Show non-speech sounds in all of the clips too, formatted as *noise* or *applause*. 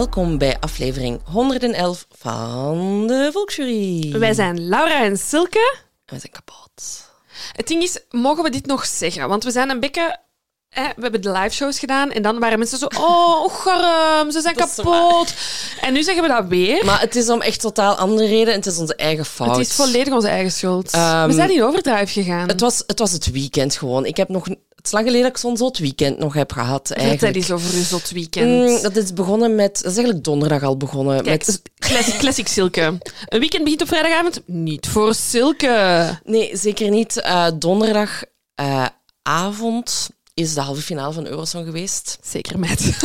Welkom bij aflevering 111 van de Volksjury. Wij zijn Laura en Silke. En we zijn kapot. Het ding is, mogen we dit nog zeggen? Want we zijn een beetje... We hebben de live shows gedaan en dan waren mensen zo... Oh, garm, ze zijn Dat kapot. En nu zeggen we dat weer. Maar het is om echt totaal andere reden en het is onze eigen fout. Het is volledig onze eigen schuld. Ehm, we zijn in overdrive gegaan. Het was, het was het weekend gewoon. Ik heb nog... Het is lang geleden dat ik zo'n zot weekend nog heb gehad, Vertel eens over uw zot weekend. Mm, dat is begonnen met... Dat is eigenlijk donderdag al begonnen. Kijk, met, classic, classic Silke. Een weekend begint op vrijdagavond? Niet voor Silke. nee, zeker niet. Eh, Donderdagavond is de halve finale van Eurosong geweest. Zeker met. *laughs*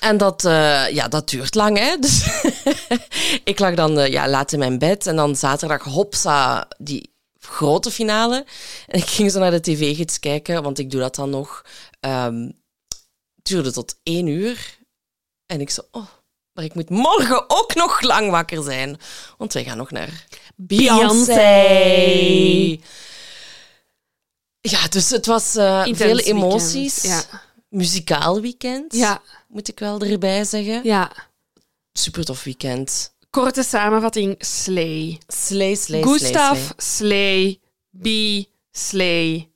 En dat, eh, ja, dat duurt lang, hè. Dus *laughs* ik lag dan eh, ja, laat in mijn bed. En dan zaterdag, hopsa, die grote finale. En ik ging zo naar de tv-gids kijken, want ik doe dat dan nog. Het duurde tot één uur. En ik zo, oh, maar ik moet morgen ook nog lang wakker zijn. Want wij gaan nog naar Beyoncé. Ja, dus het was Intens veel weekend, emoties. Ja. Muzikaal weekend Ja, moet ik wel erbij zeggen. ja. Super tof weekend. Korte samenvatting, Slay. Slay, slay, Gustav, slay. Slay, B, Slay.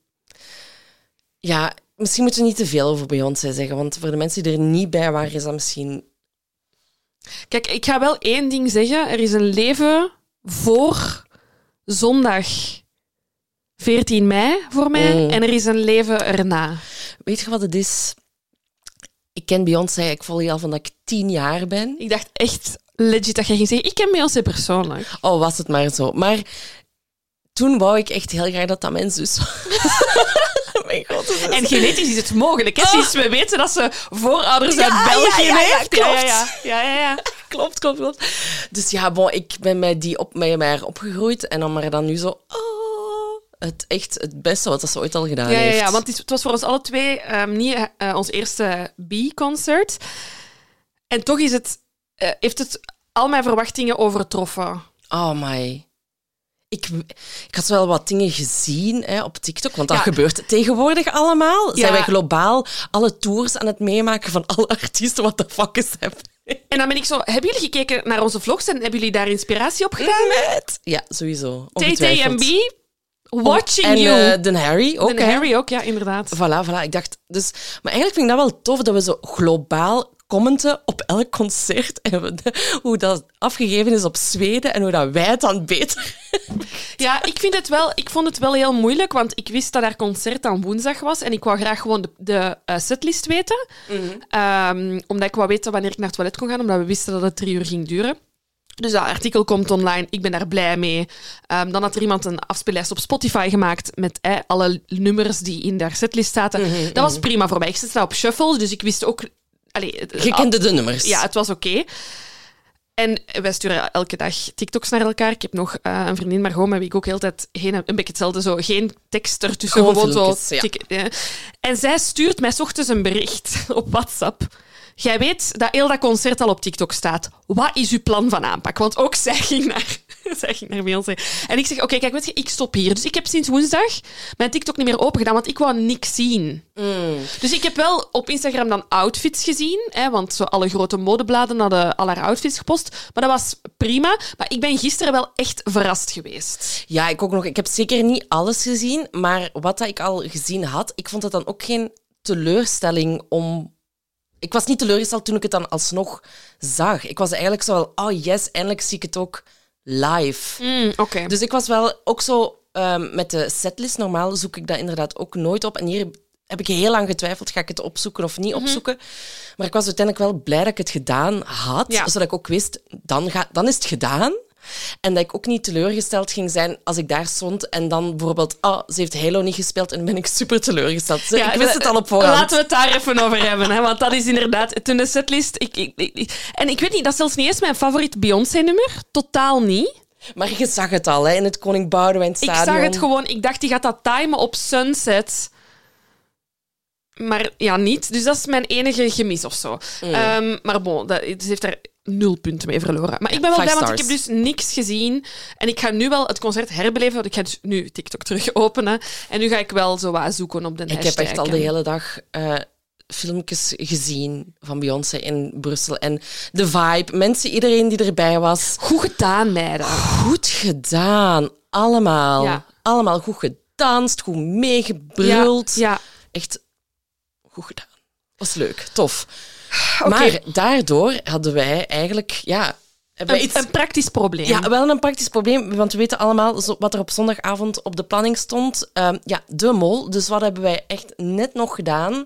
Ja, misschien moeten we niet te veel over Beyoncé zeggen, want voor de mensen die er niet bij waren, is dat misschien... Kijk, ik ga wel één ding zeggen. Er is een leven voor zondag 14 mei voor mij Mm. en er is een leven erna. Weet je wat het is? Ik ken Beyoncé, ik volg je al van dat ik tien jaar ben. Ik dacht echt legit dat jij ging zeggen, ik ken Beyoncé persoonlijk. Oh, was het maar zo. Maar toen wou ik echt heel graag dat dat *laughs* mijn zus was. mijn zus. En genetisch is het mogelijk. Hè? Oh. Sinds we weten dat ze voorouders Ja, uit België ja, ja, ja, heeft. klopt. Ja, ja, ja. *laughs* Klopt, klopt, klopt. Dus ja, bon, ik ben met die op, met mij opgegroeid en dan maar dan nu zo... Oh, het echt het beste wat ze ooit al gedaan Ja, ja, heeft. ja, want het, was voor ons alle twee ehm, niet eh, ons eerste B-concert. En toch is het, eh, heeft het al mijn verwachtingen overtroffen. Oh my. Ik, ik had wel wat dingen gezien hè, op TikTok, want dat Ja. gebeurt tegenwoordig allemaal. Zijn Ja. wij globaal alle tours aan het meemaken van alle artiesten? What the fuck is dat? En dan ben ik zo, hebben jullie gekeken naar onze vlogs en hebben jullie daar inspiratie op gedaan? Met? Ja, sowieso. TT en watching En you. eh, de Harry ook. en hè. Harry ook, ja, inderdaad. Voilà, voilà. Ik dacht, dus, maar eigenlijk vind ik dat wel tof dat we zo globaal commenten op elk concert *laughs* en hoe dat afgegeven is op Zweden en hoe dat wij het dan beter. Ja, ik, vind het wel, ik vond het wel heel moeilijk, want ik wist dat haar concert aan woensdag was en ik wou graag gewoon de, de eh, setlist weten. Ehm, omdat ik wou weten wanneer ik naar het toilet kon gaan, omdat we wisten dat het drie uur ging duren. Dus dat artikel komt online, ik ben daar blij mee. Ehm, dan had er iemand een afspeellijst op Spotify gemaakt met eh, alle nummers die in haar setlist zaten. dat was prima voor mij. Ik zit daar op shuffle, dus ik wist ook... Allee, het- Je kende de nummers. ja, het was oké. En wij sturen elke dag TikToks naar elkaar. Ik heb nog eh, een vriendin, Margot, met wie ik ook heel tijd heen, een beetje hetzelfde, zo, geen tekst ertussen, Gewoon gewoon, zo. ja. En zij stuurt mij 's ochtends een bericht *laughs* op WhatsApp. Jij weet dat heel dat concert al op TikTok staat. Wat is uw plan van aanpak? Want ook zij ging naar, *laughs* zij ging naar Beyoncé. En ik zeg, oké, kijk, weet je, ik stop hier. Dus ik heb sinds woensdag mijn TikTok niet meer open gedaan, want ik wou niks zien. Mm. Dus ik heb wel op Instagram dan outfits gezien, hè, want zo alle grote modebladen hadden al haar outfits gepost. Maar dat was prima. Maar ik ben gisteren wel echt verrast geweest. Ja, ik ook nog. Ik heb zeker niet alles gezien, maar wat dat ik al gezien had, ik vond het dan ook geen teleurstelling om. Ik was niet teleurgesteld toen ik het dan alsnog zag. Ik was eigenlijk zo wel, oh yes, eindelijk zie ik het ook live. Mm, Oké. Dus ik was wel ook zo ehm, met de setlist. Normaal zoek ik dat inderdaad ook nooit op. En hier heb ik heel lang getwijfeld, ga ik het opzoeken of niet opzoeken. Maar ik was uiteindelijk wel blij dat ik het gedaan had, Ja. zodat ik ook wist, dan, ga, dan is het gedaan. En dat ik ook niet teleurgesteld ging zijn als ik daar stond en dan bijvoorbeeld, oh, ze heeft Halo niet gespeeld en ben ik super teleurgesteld. Ja, ik wist het al op voorhand. Laten we het daar even over hebben, hè, want dat is inderdaad toen de setlist. Ik, ik, ik- en ik weet niet, dat is zelfs niet eens mijn favoriet Beyoncé-nummer. Totaal niet. Maar je zag het al hè, in het Koning Boudewijn Ik Stadion. zag het gewoon, ik dacht die gaat dat timen op Sunset. Maar ja, niet. Dus dat is mijn enige gemis of zo. Mm. Ehm, maar bon, dat, ze heeft daar nul punten mee verloren. Maar ik ben wel five blij, want ik heb dus niks gezien. En ik ga nu wel het concert herbeleven, want ik ga dus nu TikTok terug *laughs* openen. En nu ga ik wel zo wat zoeken op de Ik hashtag. heb echt al de hele dag eh, filmpjes gezien van Beyoncé in Brussel. En de vibe, mensen, iedereen die erbij was. Goed gedaan, meiden. Goed gedaan. Allemaal. Ja. Allemaal goed gedanst, goed meegebruld. Ja, ja. Echt goed gedaan. Was leuk, tof. Maar daardoor hadden wij eigenlijk, ja, Een, iets een praktisch probleem. ja, wel een praktisch probleem, want we weten allemaal wat er op zondagavond op de planning stond. Ehm, ja, de mol. Dus wat hebben wij echt net nog gedaan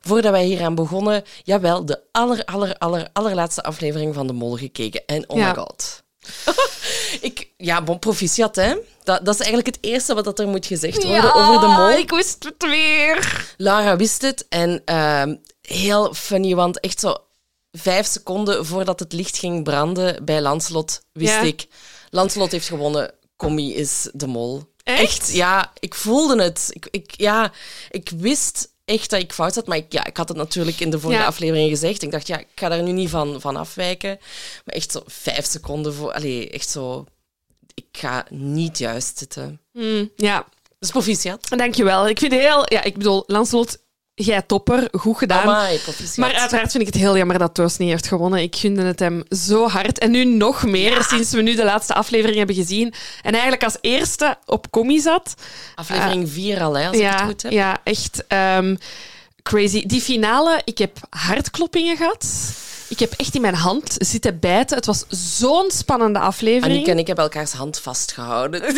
voordat wij hier aan begonnen? Jawel, de aller, aller, aller, allerlaatste aflevering van de mol gekeken. En oh Ja. my god. *laughs* ik, ja, bon, proficiat, hè. Dat, dat is eigenlijk het eerste wat dat er moet gezegd worden over de mol. ik wist het weer. Lara wist het en ehm, heel funny, want echt zo vijf seconden voordat het licht ging branden bij Lancelot, wist Ja. ik, Lancelot heeft gewonnen, Commie is de mol. Echt? ja, ik voelde het. Ik, ik, ja, ik wist echt dat ik fout had, maar ik, ja, ik had het natuurlijk in de vorige Ja. aflevering gezegd. Ik dacht, ja, ik ga daar nu niet van, van afwijken. Maar echt zo vijf seconden voor, allee, echt zo, ik ga niet juist zitten. Hmm, ja, Dus proficiat. dankjewel. Ik vind heel... Ja, ik bedoel, Lancelot, jij topper. Goed gedaan. Amai. Maar uiteraard vind ik het heel jammer dat Toos niet heeft gewonnen. Ik gunde het hem zo hard. En nu nog meer, sinds we nu de laatste aflevering hebben gezien. En eigenlijk als eerste op commie zat. Aflevering 4 al, hè, als ik het Ja, goed heb. ja echt ehm, crazy. Die finale, ik heb hartkloppingen gehad. Ik heb echt in mijn hand zitten bijten. Het was zo'n spannende aflevering. Annick en ik hebben elkaars hand vastgehouden. *laughs*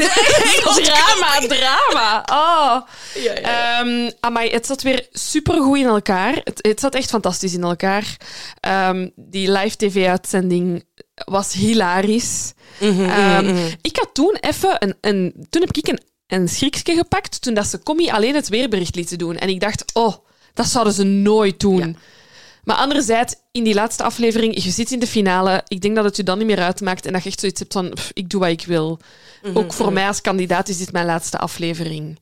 *laughs* drama, drama. Oh. Ja, ja, ja. Ehm, amai, het zat weer supergoed in elkaar. Het, het zat echt fantastisch in elkaar. Ehm, die live tv-uitzending was hilarisch. Ehm, Ik had toen even een, een... Toen heb ik een, een schrikje gepakt toen dat ze Commie alleen het weerbericht lieten doen. En ik dacht, oh, dat zouden ze nooit doen. Maar anderzijds, in die laatste aflevering, je zit in de finale. Ik denk dat het je dan niet meer uitmaakt en dat je echt zoiets hebt van, pff, ik doe wat ik wil. Mhm, Ook voor mij als kandidaat is dit mijn laatste aflevering.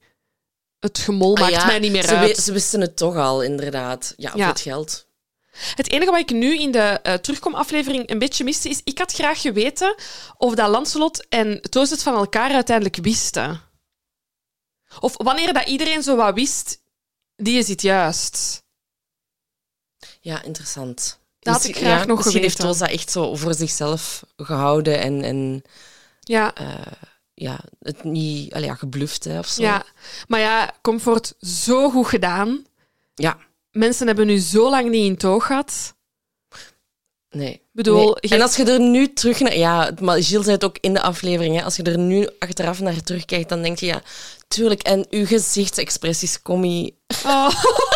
Het gemol Ah, maakt ja, mij niet meer ze, uit. ze wisten het toch al, inderdaad. Ja, voor Ja. het geld. Het enige wat ik nu in de eh, terugkomaflevering een beetje miste, is ik had graag geweten of dat Lancelot en Toos het van elkaar uiteindelijk wisten. Of wanneer dat iedereen zo wat wist, die is het juist. Ja, interessant. Dat had ik graag ja, nog Misschien heeft dat echt zo voor zichzelf gehouden en, en Ja, ja, het niet allee, ja, gebluft hè, of zo. ja. Maar ja, Comfort, zo goed gedaan. Ja, Mensen hebben nu zo lang niet in toog gehad. nee. bedoel, Nee. En als je er nu terug naar... Ja, maar Gilles zei het ook in de aflevering. Hè, als je er nu achteraf naar terugkijkt, dan denk je... Ja, tuurlijk. En uw gezichtsexpressies, commie... Oh. *laughs*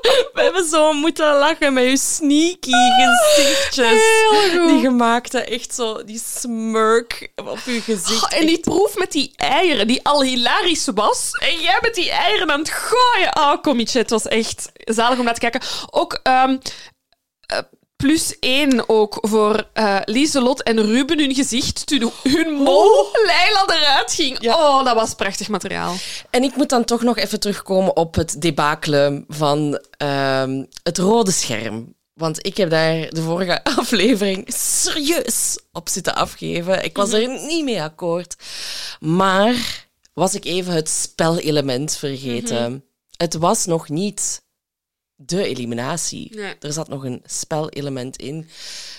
*laughs* We hebben zo moeten lachen met uw sneaky gezichtjes. Heel goed. Die gemaakte, echt zo, die smirk op uw gezicht. Oh, en die proef met die eieren, die al hilarisch was. En jij met die eieren aan het gooien. Oh, komietje, het was echt zalig om naar te kijken. Ook ehm, eh, plus één ook voor eh Lieselot en Ruben hun gezicht toen hun mol Leila eruit ging. Ja. Oh, dat was prachtig materiaal. En ik moet dan toch nog even terugkomen op het debacle van ehm, het rode scherm. Want ik heb daar de vorige *laughs* aflevering serieus op zitten afgeven. Ik was er niet mee akkoord. Maar was ik even het spelelement vergeten. Het was nog niet de eliminatie. Nee. Er zat nog een spelelement in.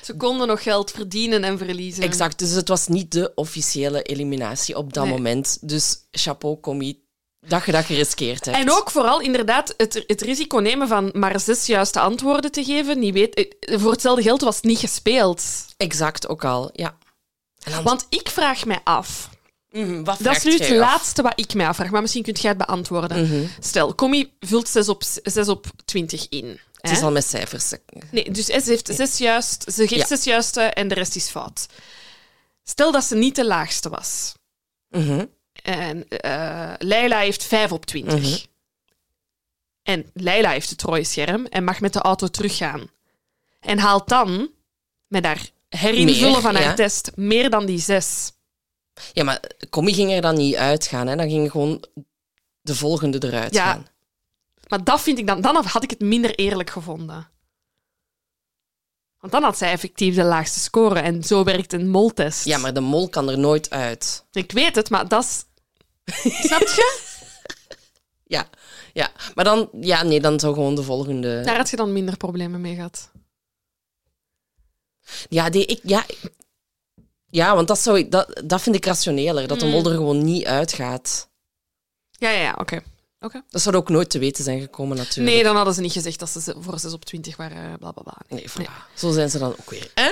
Ze konden nog geld verdienen en verliezen. Exact, dus het was niet de officiële eliminatie op dat Nee. moment. Dus chapeau, commie, dat je dat geriskeerd hebt. En ook vooral inderdaad het, het risico nemen van maar zes juiste antwoorden te geven. Niet weet, eh, voor hetzelfde geld was het niet gespeeld. Exact, ook al, ja. Dan- Want ik vraag mij af. Wat Dat is nu het af? laatste wat ik mij afvraag, maar misschien kunt jij het beantwoorden. Stel, Commie vult 6 op, 6 op 20 in. Het is hè? al met cijfers. Nee, dus ze heeft zes juist, ze geeft Ja. zes juiste en de rest is fout. Stel dat ze niet de laagste was. Mhm. En eh Leila heeft 5 op 20. Mhm. En Leila heeft het rode scherm en mag met de auto teruggaan. En haalt dan, met haar herinvullen Meer, van haar ja. test, meer dan die zes. Ja, maar commie ging er dan niet uitgaan. Hè. Dan ging gewoon de volgende eruit Ja. gaan. Maar dat vind ik dan, dan had ik het minder eerlijk gevonden. Want dan had zij effectief de laagste score en zo werkt een moltest. Ja, maar de mol kan er nooit uit. Ik weet het, maar dat is... Snap je? *laughs* Ja, Ja, maar dan, ja, nee, dan zou gewoon de volgende. Daar had je dan minder problemen mee gehad. Ja, die, ik, ja, ja want dat, zou ik, dat, dat vind ik rationeler, dat de Mm. mol er gewoon niet uitgaat. Ja, ja, ja, oké. Dat zou ook nooit te weten zijn gekomen, natuurlijk. Nee, dan hadden ze niet gezegd dat ze voor 6 op 20 waren, bla bla bla. Nee, voilà. Zo zijn ze dan ook weer. Hè?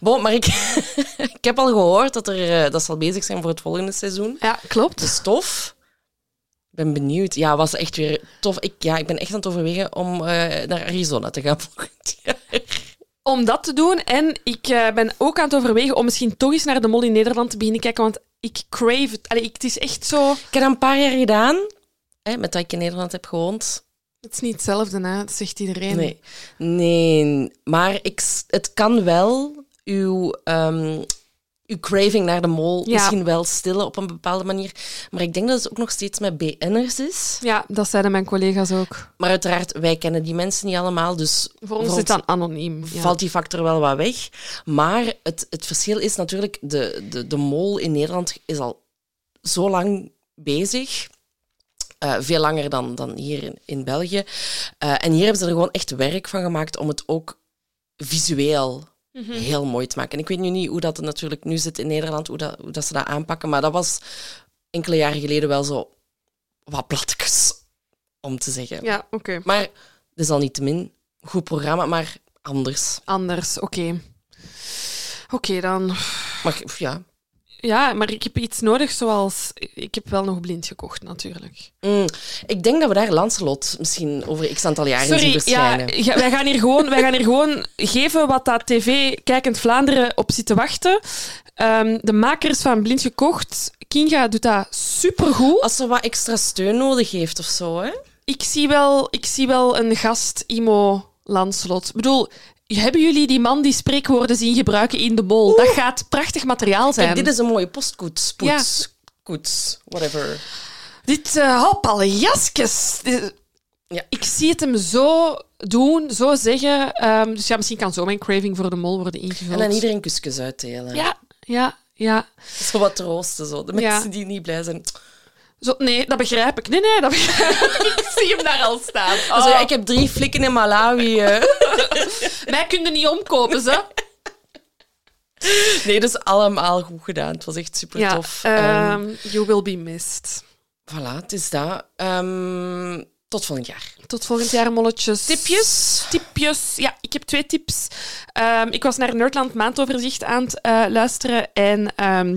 Bon, maar ik, *laughs* ik heb al gehoord dat, er, eh, dat ze al bezig zijn voor het volgende seizoen. Ja, klopt. De stof. Ik ben benieuwd. Ja, was echt weer tof. Ik, ja, ik ben echt aan het overwegen om eh, naar Arizona te gaan *laughs* volgend jaar. Om dat te doen. En ik eh, ben ook aan het overwegen om misschien toch eens naar de mol in Nederland te beginnen kijken. Want ik crave het. Allee, ik, het is echt zo... Ik heb dat een paar jaar gedaan, hè, met dat ik in Nederland heb gewoond. Het is niet hetzelfde, hè? dat zegt iedereen. Nee, nee maar ik, het kan wel uw, ehm, uw craving naar de mol Ja. misschien wel stillen op een bepaalde manier. Maar ik denk dat het ook nog steeds met BN'ers is. Ja, dat zeiden mijn collega's ook. Maar uiteraard, wij kennen die mensen niet allemaal, dus Voor ons is het dan anoniem. Ja. valt die factor wel wat weg. Maar het, het verschil is natuurlijk, de, de, de mol in Nederland is al zo lang bezig. Eh, veel langer dan, dan hier in, in België. Eh, en hier hebben ze er gewoon echt werk van gemaakt om het ook visueel heel mooi te maken. En ik weet nu niet hoe dat natuurlijk nu zit in Nederland, hoe dat, hoe dat ze dat aanpakken, maar dat was enkele jaren geleden wel zo wat platjes, om te zeggen. Ja, oké. Maar het is al niet te min goed programma, maar anders. Anders, oké. Oké, dan... Maar ja, Ja, maar ik heb iets nodig zoals... Ik heb wel nog blind gekocht, natuurlijk. Mm, ik denk dat we daar Lancelot misschien over x aantal jaren zien Sorry, ja, verschijnen. ja, wij, gaan hier gewoon, wij gaan hier gewoon geven wat dat tv-kijkend Vlaanderen op zit te wachten. Ehm, de makers van Blind Gekocht, Kinga doet dat supergoed. Als ze wat extra steun nodig heeft of zo, hè? Ik zie wel, ik zie wel een gast, Imo Lanslot. Ik bedoel, hebben jullie die man die spreekwoorden zien gebruiken in de mol? Dat gaat prachtig materiaal zijn. Kijk, dit is een mooie postkoets. Poets, koets, whatever. Dit, uh, hoppalejasjes. Dit- Ja. Ik zie het hem zo doen, zo zeggen. Ehm, dus ja, misschien kan zo mijn craving voor de mol worden ingevuld. En aan iedereen kusjes uitdelen. Ja, ja, ja. Zo wat troosten, zo. De Ja. mensen die niet blij zijn. Zo, nee, dat begrijp ik. Nee, nee, dat begrijp ik. *laughs* ik zie hem daar al staan. Oh, ja, ik heb drie flikken in Malawi. eh. *laughs* Mij kun je niet omkopen, ze. Nee, dat is allemaal goed gedaan. Het was echt super Ja, tof. ehm, you will be missed. voilà, het is dat. Ehm, tot volgend jaar. Tot volgend jaar, molletjes. Tipjes? Tipjes. Ja, ik heb twee tips. Ehm, ik was naar Nerdland maandoverzicht aan het eh, luisteren en ehm,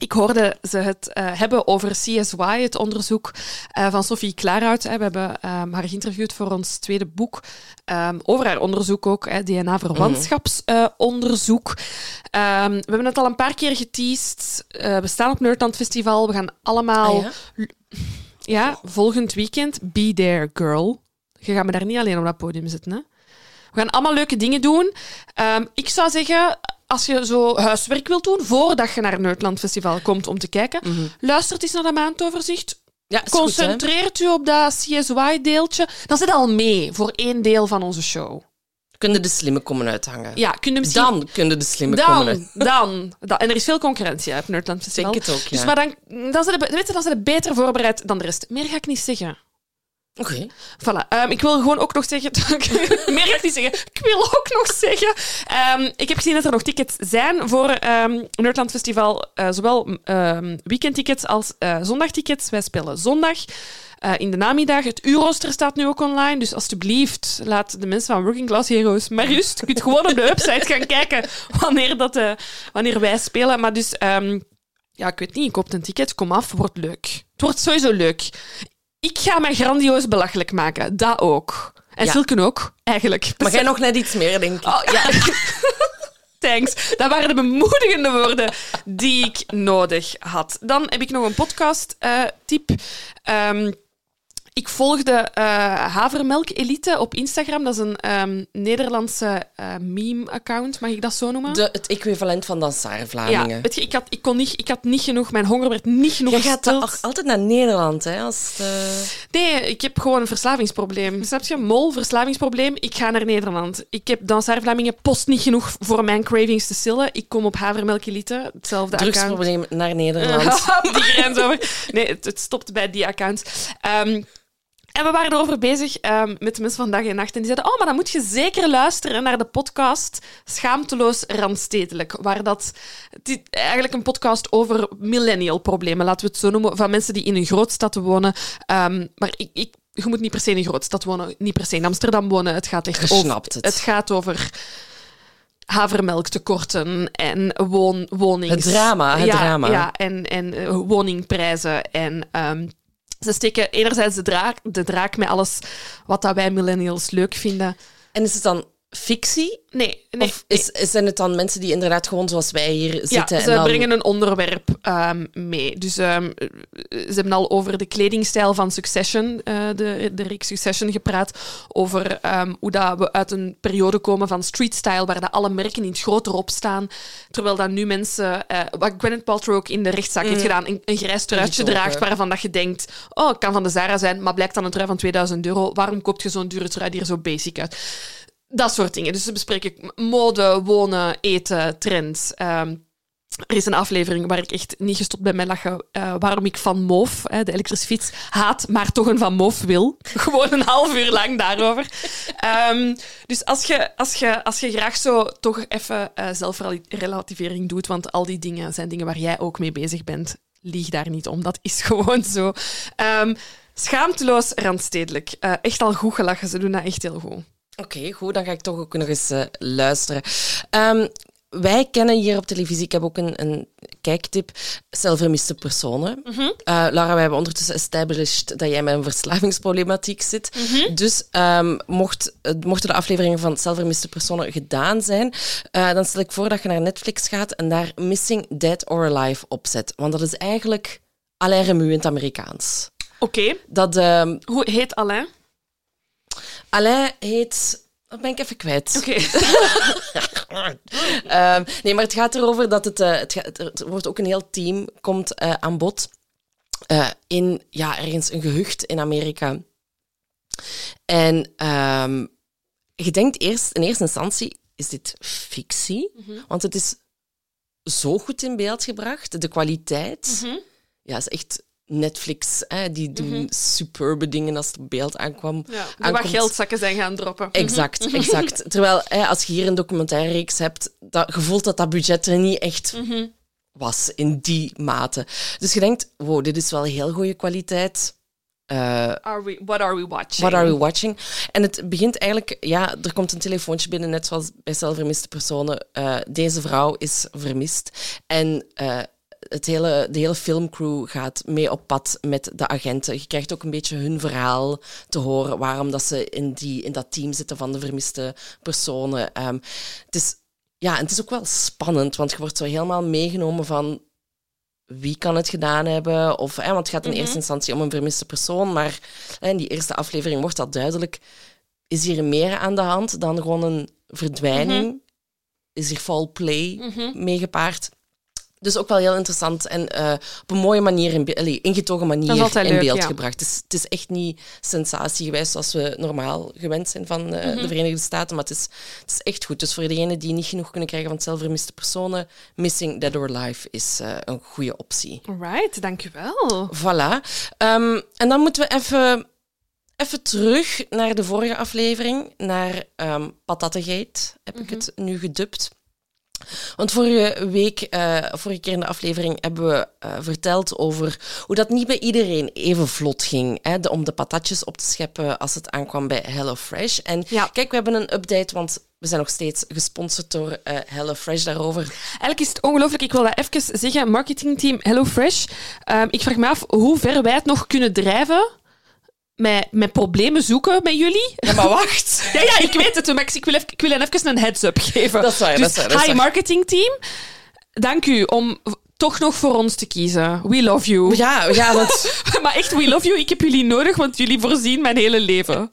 ik hoorde ze het eh, hebben over CSY, het onderzoek eh, van Sophie Klaarhout. Hè. We hebben ehm, haar geïnterviewd voor ons tweede boek ehm, over haar onderzoek ook, DNA-verwantschapsonderzoek. Ehm, we hebben het al een paar keer geteased. Eh, we staan op Nerdland Festival. We gaan allemaal Ah, ja? ja, volgend weekend. Be there, girl. Je gaat me daar niet alleen op dat podium zitten. Hè? We gaan allemaal leuke dingen doen. Ik zou zeggen, als je zo huiswerk wilt doen, voordat je naar het Nerdland Festival komt om te kijken, luister eens naar dat maandoverzicht. Ja, is goed? Concentreert u op dat CSY-deeltje. Dan zit al mee voor één deel van onze show. Kunnen de slimme komen uithangen. Ja, kun je misschien... Dan kunnen de slimme komen uit. *laughs* Dan, dan. En er is veel concurrentie op Nerdland Festival. Denk het ook, ja. Dus maar dan, dan, zijn de, weet je, dan zijn ze beter voorbereid dan de rest. Meer ga ik niet zeggen. Oké. Voilà. Ehm, ik wil gewoon ook nog zeggen... *laughs* meer niet zeggen. Ik wil ook nog zeggen... ehm, ik heb gezien dat er nog tickets zijn voor ehm Nerdland Festival. eh, zowel weekendtickets als eh, zondagtickets. Wij spelen zondag. eh, in de namiddag. Het uurrooster staat nu ook online. Dus alstublieft, laat de mensen van Working Class Heroes maar rust. Je kunt gewoon op de website gaan kijken wanneer, dat, wanneer wij spelen. Maar dus... ja, ik weet niet. Ik koop een ticket. Kom af. Wordt leuk. Het wordt sowieso leuk. Ik ga mij grandioos belachelijk maken. Dat ook. En Ja. Silken ook, eigenlijk. Maar jij nog net iets meer, denk ik. Oh, ja. *laughs* Thanks. Dat waren de bemoedigende woorden die ik nodig had. Dan heb ik nog een podcast-tip. Ehm, ik volgde eh, Havermelk Elite op Instagram. Dat is een ehm, Nederlandse eh, meme-account, mag ik dat zo noemen? De, het equivalent van Dansaar ja, weet je, ik had, ik, kon niet, ik had niet genoeg, mijn honger werd niet genoeg Jij gaat toch altijd naar Nederland, hè? Als de... Nee, ik heb gewoon een verslavingsprobleem. Snap je? Mol, verslavingsprobleem. Ik ga naar Nederland. Ik heb Dansaar Vlamingen post niet genoeg voor mijn cravings te stillen. Ik kom op Havermelk Elite, hetzelfde account. drugsprobleem naar Nederland. *laughs* die grens over. Nee, het, het stopt bij die account. Ehm, En we waren erover bezig ehm, met de mensen van dag en nacht. En die zeiden, oh, maar dan moet je zeker luisteren naar de podcast Schaamteloos Randstedelijk. Waar dat... Eigenlijk een podcast over millennial problemen, laten we het zo noemen. Van mensen die in een grootstad wonen. Ehm, maar ik, ik, je moet niet per se in een grootstad wonen. Niet per se in Amsterdam wonen. Het gaat echt over... het. Het gaat over havermelktekorten en woon, wonings... Het drama, het ja, drama. Ja, en, en eh, woningprijzen en... ehm, ze steken enerzijds de draak, de draak met alles wat dat wij millennials leuk vinden. En is het dan fictie? Nee, nee. of is, zijn het dan mensen die inderdaad gewoon zoals wij hier ja, zitten? ze en dan... brengen een onderwerp ehm, mee. Dus ehm, ze hebben al over de kledingstijl van Succession, eh, de, de reeks Succession, gepraat. Over ehm, hoe dat we uit een periode komen van streetstyle, waar dat alle merken in het groot erop staan. Terwijl dat nu mensen, eh, wat Gwyneth Paltrow ook in de rechtszaak heeft gedaan, een, een grijs truitje draagt waarvan dat je denkt, oh, het kan van de Zara zijn, maar blijkt dan een trui van 2000 euro. Waarom koopt je zo'n dure trui die er zo basic uit? Dat soort dingen. Dus ze bespreken mode, wonen, eten, trends. Ehm, er is een aflevering waar ik echt niet gestopt ben met lachen. eh, waarom ik Van Moof, hè, de elektrische fiets, haat, maar toch een Van Moof wil. *laughs* Gewoon een half uur lang daarover. Ehm, dus als je, als, je, als je graag zo toch even eh, zelfrelativering doet, want al die dingen zijn dingen waar jij ook mee bezig bent, lieg daar niet om. Dat is *laughs* gewoon zo. Ehm, schaamteloos randstedelijk. Eh, echt al goed gelachen. Ze doen dat echt heel goed. Oké, goed. Dan ga ik toch ook nog eens eh, luisteren. Ehm, wij kennen hier op televisie, ik heb ook een, een kijktip, zelfvermiste personen. Laura, wij hebben ondertussen established dat jij met een verslavingsproblematiek zit. Mhm. Dus ehm, mocht, eh, mochten de afleveringen van zelfvermiste personen gedaan zijn, dan stel ik voor dat je naar Netflix gaat en daar Missing Dead or Alive opzet. Want dat is eigenlijk Alain Remu in het Amerikaans. Oké. Dat, ehm, Hoe heet Alain? Alain heet... Dat ben ik even kwijt. Oké. *laughs* Ehm, nee, maar het gaat erover dat het, eh, het, gaat- er wordt ook een heel team komt eh, aan bod eh, in ja, ergens een gehucht in Amerika. En ehm, je denkt eerst in eerste instantie, is dit fictie? Want het is zo goed in beeld gebracht. De kwaliteit ja, is echt Netflix. Hè, die doen superbe dingen als het op beeld aankwam. Ja, wat geldzakken zijn gaan droppen. Exact, exact. Terwijl hè, als je hier een documentaire-reeks hebt, dat, je voelt dat dat budget er niet echt was in die mate. Dus je denkt, wow, dit is wel heel goede kwaliteit. Eh, Are we, what are we watching? What are we watching? En het begint eigenlijk, ja, er komt een telefoontje binnen, net zoals bij zelfvermiste personen. Eh, deze vrouw is vermist. En eh, het hele, de hele filmcrew gaat mee op pad met de agenten. Je krijgt ook een beetje hun verhaal te horen, waarom dat ze in, die, in dat team zitten van de vermiste personen. Ehm, het is, ja, en het is ook wel spannend, want je wordt zo helemaal meegenomen van wie kan het gedaan hebben. Of, hè, want het gaat in eerste instantie om een vermiste persoon, maar hè, in die eerste aflevering wordt dat duidelijk. Is hier meer aan de hand dan gewoon een verdwijning? Is hier foul play meegepaard? Dus ook wel heel interessant en eh, op een mooie manier, in allee, ingetogen manier in leuk, beeld ja. gebracht. Het is, het is echt niet sensatiegewijs zoals we normaal gewend zijn van eh, Mhm. de Verenigde Staten, maar het is, het is echt goed. Dus voor degenen die niet genoeg kunnen krijgen van zelfvermiste personen, Missing Dead or Alive is eh, een goede optie. Alright, dankjewel. Voilà. Ehm, en dan moeten we even, even terug naar de vorige aflevering, naar Patattegate, heb ik het nu gedubt. Want vorige week, eh, vorige keer in de aflevering, hebben we eh, verteld over hoe dat niet bij iedereen even vlot ging. Hè, de- om de patatjes op te scheppen als het aankwam bij HelloFresh. En Ja. kijk, we hebben een update, want we zijn nog steeds gesponsord door eh, HelloFresh daarover. Eigenlijk is het ongelooflijk. Ik wil dat even zeggen. Marketingteam HelloFresh. Ehm ik vraag me af hoe ver wij het nog kunnen drijven met, met problemen zoeken met jullie. Ja, maar wacht! *laughs* Ja, ja, ik weet het. Maar ik wil, even, ik wil hen even een heads-up geven. Dat is waar, Dus, dat is waar, dat is hi marketingteam. Dank u om toch nog voor ons te kiezen. We love you. Ja, ja want *laughs* Maar echt, we love you. Ik heb jullie nodig, want jullie voorzien mijn hele leven.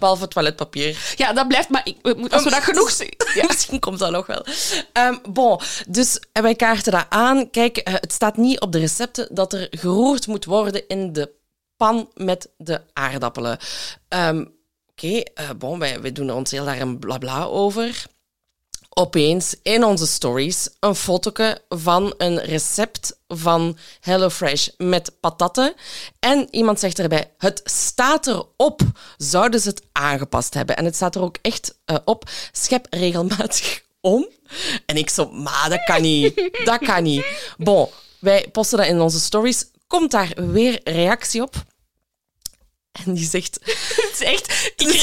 behalve toiletpapier. Ja, dat blijft... Maar ik, als we dat genoeg... zien- Ja. *laughs* Misschien komt dat nog wel. Ehm, bon, dus en wij kaarten dat aan. Kijk, eh, het staat niet op de recepten dat er geroerd moet worden in de pan met de aardappelen. Ehm, Oké, eh, bon, wij, doen ons heel daar een blabla over. opeens in onze stories een fotoke van een recept van HelloFresh met patatten. En iemand zegt erbij, het staat erop. Zouden ze het aangepast hebben? En het staat er ook echt uh, op, schep regelmatig *laughs* om. En ik zo, maar dat kan niet. Dat kan niet. Bon, wij posten dat in onze stories. Komt daar weer reactie op? En die zegt... *laughs* Het is echt... Ik,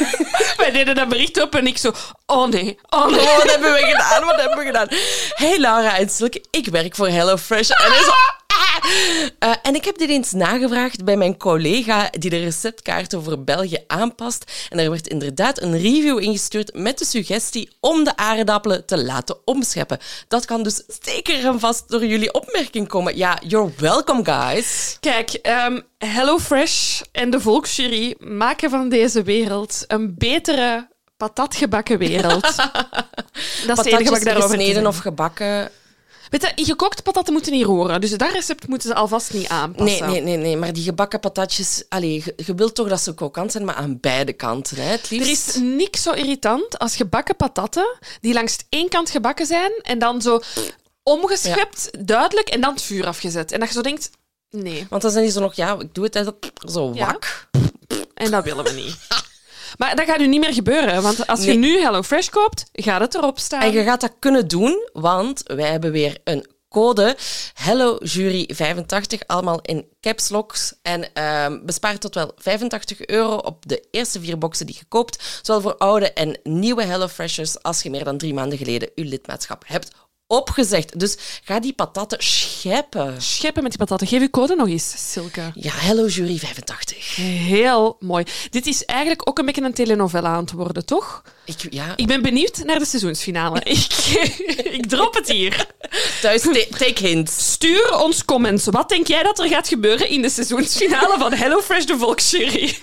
*laughs* wij deden dat bericht op en ik zo... Oh nee, oh nee. Oh, wat hebben we gedaan? Wat hebben we gedaan? Hey Laura en Silke, ik werk voor HelloFresh. En hij *laughs* zo... Uh, en ik heb dit eens nagevraagd bij mijn collega die de receptkaarten voor België aanpast. En er werd inderdaad een review ingestuurd met de suggestie om de aardappelen te laten omscheppen. Dat kan dus zeker en vast door jullie opmerking komen. Ja, you're welcome, guys. Kijk, um, HelloFresh en de Volksjury maken van deze wereld een betere patatgebakken wereld. *laughs* dat is het enige wat ik daarover of gebakken Weet je, gekokte patatten moeten niet roeren. Dus dat recept moeten ze alvast niet aanpassen. Nee, nee, nee. nee. Maar die gebakken patatjes... Allee, je, wilt toch dat ze krokant zijn, maar aan beide kanten. Hè, het liefst. Er is niks zo irritant als gebakken patatten die langs één kant gebakken zijn en dan zo omgeschept, duidelijk, en dan het vuur afgezet. En dat je zo denkt... Nee. Want dan zijn die zo nog... Ja, ik doe het zo wak. En dat willen we niet. *laughs* Maar dat gaat nu niet meer gebeuren, want als je nu HelloFresh koopt, gaat het erop staan. En je gaat dat kunnen doen, want wij hebben weer een code HelloJury85, allemaal in caps locks. En uh, bespaart tot wel 85 euro op de eerste vier boxen die je koopt. Zowel voor oude en nieuwe HelloFreshers als je meer dan drie maanden geleden je lidmaatschap hebt opgezegd. Dus ga die patatten scheppen. Scheppen met die patatten. Geef je code nog eens, Silke. Ja, Hello Jury 85. Heel mooi. Dit is eigenlijk ook een beetje een telenovela aan het worden, toch? Ik, ja. ik ben benieuwd naar de seizoensfinale. *laughs* ik, ik drop het hier. Thuis, take hints. Stuur ons comments. Wat denk jij dat er gaat gebeuren in de seizoensfinale van HelloFresh de Volksjury? *laughs*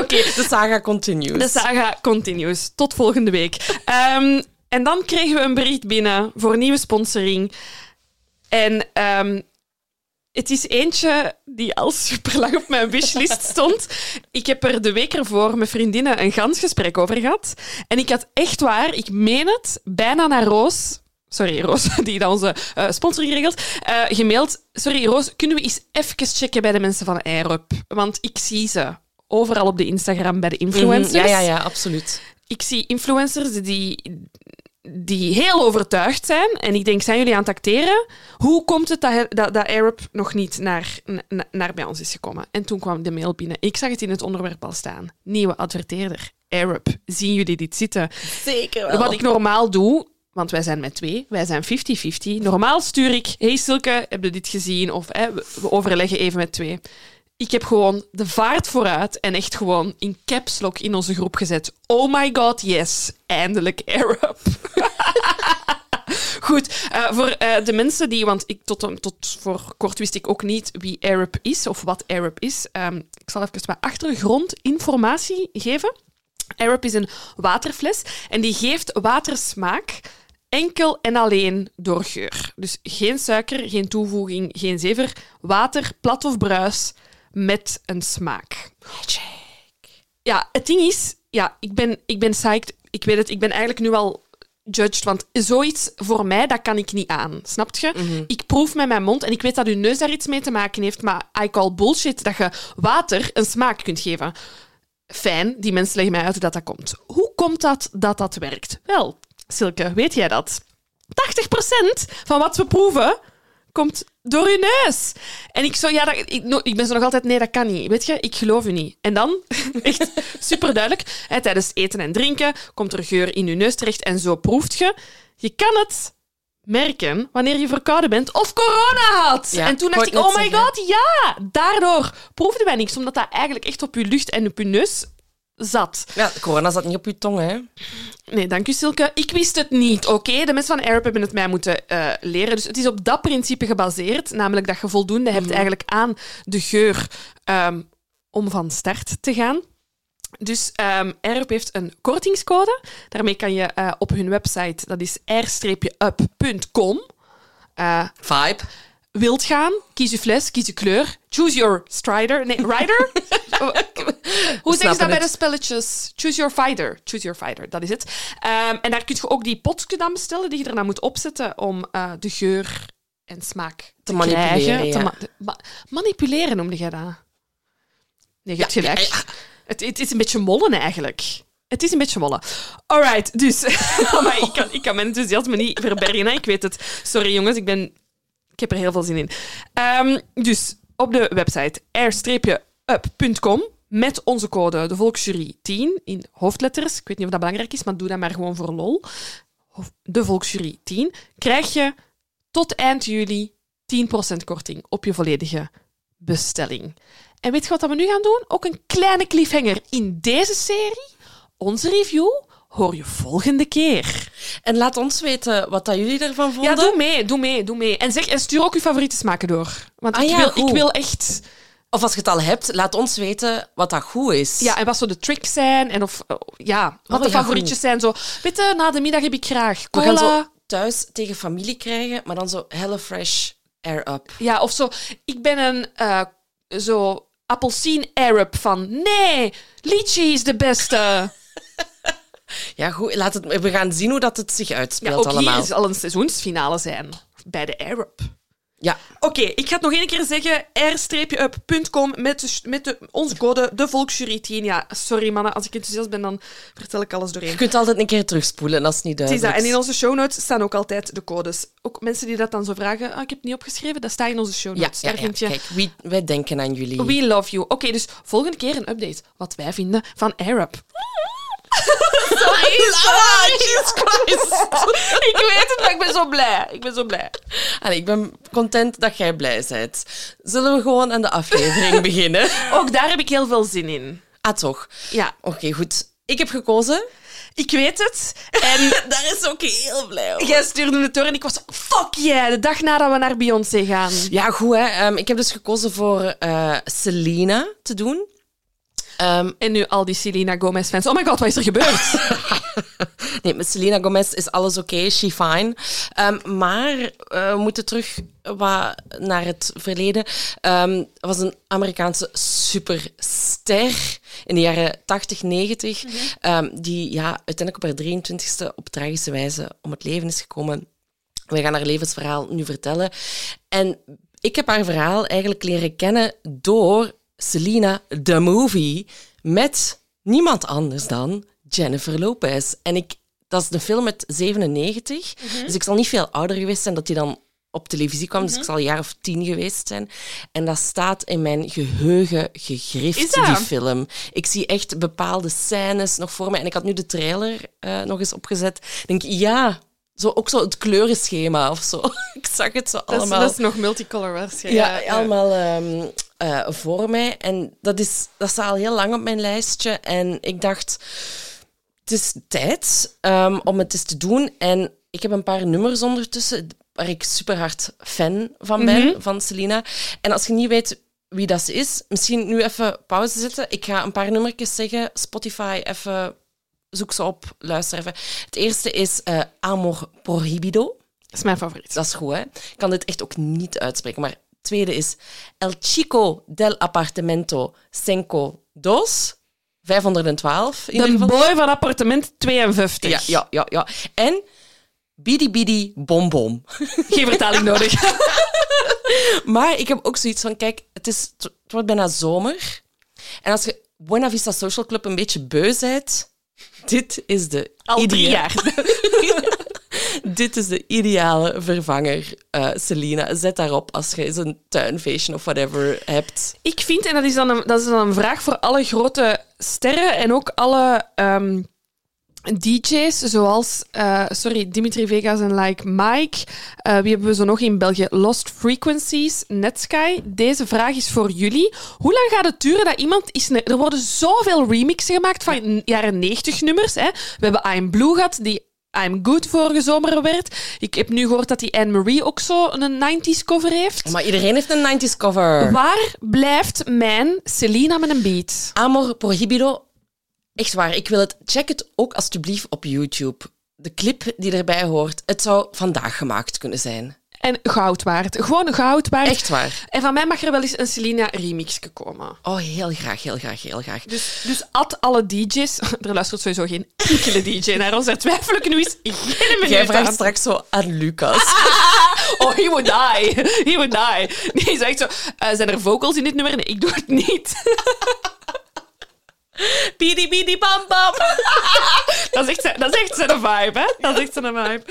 Oké. De saga continues. De saga continues. Tot volgende week. Um, en dan kregen we een bericht binnen voor nieuwe sponsoring. En um, het is eentje die al super lang op mijn wishlist *laughs* stond. Ik heb er de week ervoor met vriendinnen een gans gesprek over gehad. En ik had echt waar, ik meen het, bijna naar Roos sorry Roos, *laughs* die dat onze uh, sponsoring regelt, uh, gemaild. Sorry Roos, kunnen we eens even checken bij de mensen van AirUp? Want ik zie ze overal op de Instagram bij de influencers. Mhm, ja, ja, ja, absoluut. Ik zie influencers die, die heel overtuigd zijn. En ik denk, zijn jullie aan het acteren? Hoe komt het dat, dat, dat Arab nog niet naar, naar bij ons is gekomen? En toen kwam de mail binnen. Ik zag het in het onderwerp al staan. Nieuwe adverteerder. Arab. Zien jullie dit zitten? Zeker wel. Wat ik normaal doe, want wij zijn met twee, wij zijn 50-50. Normaal stuur ik, hey Silke, heb je dit gezien? Of we overleggen even met twee. Ik heb gewoon de vaart vooruit en echt gewoon in caps lock in onze groep gezet. Oh my god, yes. Eindelijk Arab. *laughs* Goed, uh, voor uh, de mensen die, want ik tot, tot voor kort wist ik ook niet wie Arab is of wat Arab is. Um, ik zal even wat achtergrondinformatie geven. Arab is een waterfles en die geeft watersmaak enkel en alleen door geur. Dus geen suiker, geen toevoeging, geen zever. Water, plat of bruis, met een smaak. Magic. Ja, het ding is, ja, ik ben, ik ben psyched. Ik weet het, ik ben eigenlijk nu al judged, want zoiets voor mij, dat kan ik niet aan. Snap je? Mhm. Ik proef met mijn mond en ik weet dat uw neus daar iets mee te maken heeft, maar I call bullshit dat je water een smaak kunt geven. Fijn, die mensen leggen mij uit dat dat komt. Hoe komt dat dat dat werkt? Wel, Silke, weet jij dat? 80% van wat we proeven komt door uw neus. En ik zo, ja, dat, ik, ik ben zo nog altijd, nee, dat kan niet. Weet je, ik geloof u niet. En dan, *laughs* echt super duidelijk, hè, tijdens eten en drinken komt er geur in uw neus terecht en zo proeft je. Je kan het merken wanneer je verkouden bent of corona had. en toen dacht ik, oh my god, ja! Daardoor proefden wij niks, omdat dat eigenlijk echt op je lucht en op je neus zat. Ja, corona zat niet op je tong, hè? Nee, dank u, Silke. Ik wist het niet, oké? De mensen van Arab hebben het mij moeten uh, leren. Dus het is op dat principe gebaseerd, namelijk dat je voldoende hebt mhm. eigenlijk aan de geur um, om van start te gaan. Dus um, Arab heeft een kortingscode. Daarmee kan je uh, op hun website, dat is r-up.com... Uh, Vibe wilt gaan, kies je fles, kies je kleur. Choose your strider. Nee, rider? *laughs* Hoe zeggen ze dat bij de spelletjes? Choose your fighter. Choose your fighter, dat is het. Ehm, en daar kun je ook die potje dan bestellen die je erna moet opzetten om eh, de geur en smaak te, manipuleren, krijgen. Te ma- ma- manipuleren noemde jij dat? Nee, je hebt Ja, gelijk. ja. Het, het is een beetje mollen eigenlijk. Het is een beetje mollen. Alright, dus. *laughs* maar ik kan, ik kan mijn enthousiasme niet verbergen, hè. ik weet het. Sorry jongens, ik, ben, ik heb er heel veel zin in. Ehm, dus op de website air-up.com met onze code de Volksjury 10 in hoofdletters. Ik weet niet of dat belangrijk is, maar doe dat maar gewoon voor lol. De Volksjury 10 krijg je tot eind juli 10% korting op je volledige bestelling. En weet je wat we nu gaan doen? Ook een kleine cliffhanger in deze serie. Onze review hoor je volgende keer. En laat ons weten wat dat jullie ervan vonden. Ja, doe mee, doe mee, doe mee. En, zeg, en stuur ook je favoriete smaken door. Want Ah ik, ja, wil, ik wil echt... Of als je het al hebt, laat ons weten wat dat goed is. Ja, en wat zo de tricks zijn. En of, oh, ja, wat Oh, de ja, favorietjes goed. zijn. Zo, weet je, na de middag heb ik graag We cola. gaan zo thuis tegen familie krijgen, maar dan zo HelloFresh Air Up. Ja, of zo. Ik ben een eh, zo appelsien Arab van. Nee, lychee is de beste. *laughs* Ja, goed. Laat het, we gaan zien hoe dat het zich Ja, uitspeelt ook allemaal. hier zal een seizoensfinale zijn bij de Arab. Ja, Oké, ik ga het nog één keer zeggen. r-up.com met, de, met de, onze code, de Volksjury 10. Ja, sorry mannen, als ik enthousiast ben, dan vertel ik alles doorheen. je kunt altijd een keer terugspoelen als het niet is duidelijk dat. En in onze show notes staan ook altijd de codes. Ook mensen die dat dan zo vragen, ah, ik heb het niet opgeschreven, dat staat in onze show Ja, notes. ja, ja. je... Kijk, wie, wij denken aan jullie. We love you. Oké, dus volgende keer een update. Wat wij vinden van Arab. *laughs* Jesus Christ. *laughs* ik weet het, maar ik ben zo blij. Ik ben zo blij. Allee, ik ben content dat jij blij bent. Zullen we gewoon aan de aflevering *laughs* beginnen? Ook daar heb ik heel veel zin in. Ah, toch? Ja, Oké, goed. Ik heb gekozen. ik weet het. En Daar is ook heel blij over. jij stuurde het door en ik was fuck yeah, de dag nadat we naar Beyoncé gaan. Ja, goed hè. Ehm, ik heb dus gekozen voor eh Selena te doen. Ehm, En nu al die Selena Gomez-fans. Oh my god, wat is er gebeurd? *laughs* nee, met Selena Gomez is alles oké, she fine. Ehm, maar eh, we moeten terug wat naar het verleden. Ehm, Er was een Amerikaanse superster in de jaren 80, 90, ehm, die ja, uiteindelijk op haar 23ste op tragische wijze om het leven is gekomen. We gaan haar levensverhaal nu vertellen. En ik heb haar verhaal eigenlijk leren kennen door Selena, the movie, met niemand anders dan Jennifer Lopez. En ik, dat is een film uit 97, dus ik zal niet veel ouder geweest zijn dat die dan op televisie kwam. Dus ik zal een jaar of tien geweest zijn. En dat staat in mijn geheugen gegrift, die film. Ik zie echt bepaalde scènes nog voor mij. En ik had nu de trailer eh, nog eens opgezet. Ik denk, ja, zo, ook zo het kleurenschema of zo. *laughs* ik zag het zo Dat is, allemaal. dat is nog multicolor waarschijnlijk. Ja, allemaal ehm, eh, voor mij. En dat, is, dat staat al heel lang op mijn lijstje. En ik dacht, het is tijd ehm, om het eens te doen. En ik heb een paar nummers ondertussen waar ik super hard fan van ben, van Selena. En als je niet weet wie dat is, misschien nu even pauze zetten. Ik ga een paar nummertjes zeggen. Spotify, even zoek ze op, luister even. Het eerste is eh, Amor Prohibido. Dat is mijn favoriet. Dat is goed, hè? Ik kan dit echt ook niet uitspreken. Maar tweede is El Chico del Apartamento Cinco Dos. 512 in De boy van appartement 52. Ja, ja, ja, ja. En Bidi Bidi Bom Bom. *laughs* Geen vertaling nodig. *laughs* Maar ik heb ook zoiets van, kijk, het, is, het wordt bijna zomer. En als je Buena Vista Social Club een beetje beu bent, dit is de Al drie jaar. *laughs* *laughs* Dit is de ideale vervanger, eh Selina. Zet daarop als je een tuinfeestje of whatever hebt. Ik vind, en dat is, dan een, dat is dan een vraag voor alle grote sterren en ook alle ehm, DJ's, zoals uh, sorry, Dimitri Vegas en Like Mike. Uh, wie hebben we zo nog in België? Lost Frequencies, Netsky. Deze vraag is voor jullie. Hoe lang gaat het duren dat iemand is... Er worden zoveel remixen gemaakt van jaren 90 nummers. Hè. We hebben I'm Blue gehad, die I'm Good vorige zomer werd. Ik heb nu gehoord dat die Anne-Marie ook zo een 90s cover heeft. Maar iedereen heeft een 90s cover. Waar blijft mijn Selena met een beat? Amor Prohibido. Echt waar, ik wil het. Check het ook alstublieft op YouTube. De clip die erbij hoort, het zou vandaag gemaakt kunnen zijn. En goud waard. Gewoon goud waard. Echt waar. En van mij mag er wel eens een Selena remix komen. Oh, heel graag, heel graag, heel graag. Dus, dus at alle DJ's. *laughs* Er luistert sowieso geen enkele DJ naar ons. Daar twijfel ik nu eens geen minuut Jij vraagt aan. straks zo aan Lucas. *laughs* Oh, he would die. He would die. Nee, hij zegt zo, eh, zijn er vocals in dit nummer? Nee, ik doe het niet. *laughs* Bidi bidi bam bam. *laughs* Dat is echt, zijn- dat is echt zijn vibe, hè? Dat is echt zijn vibe.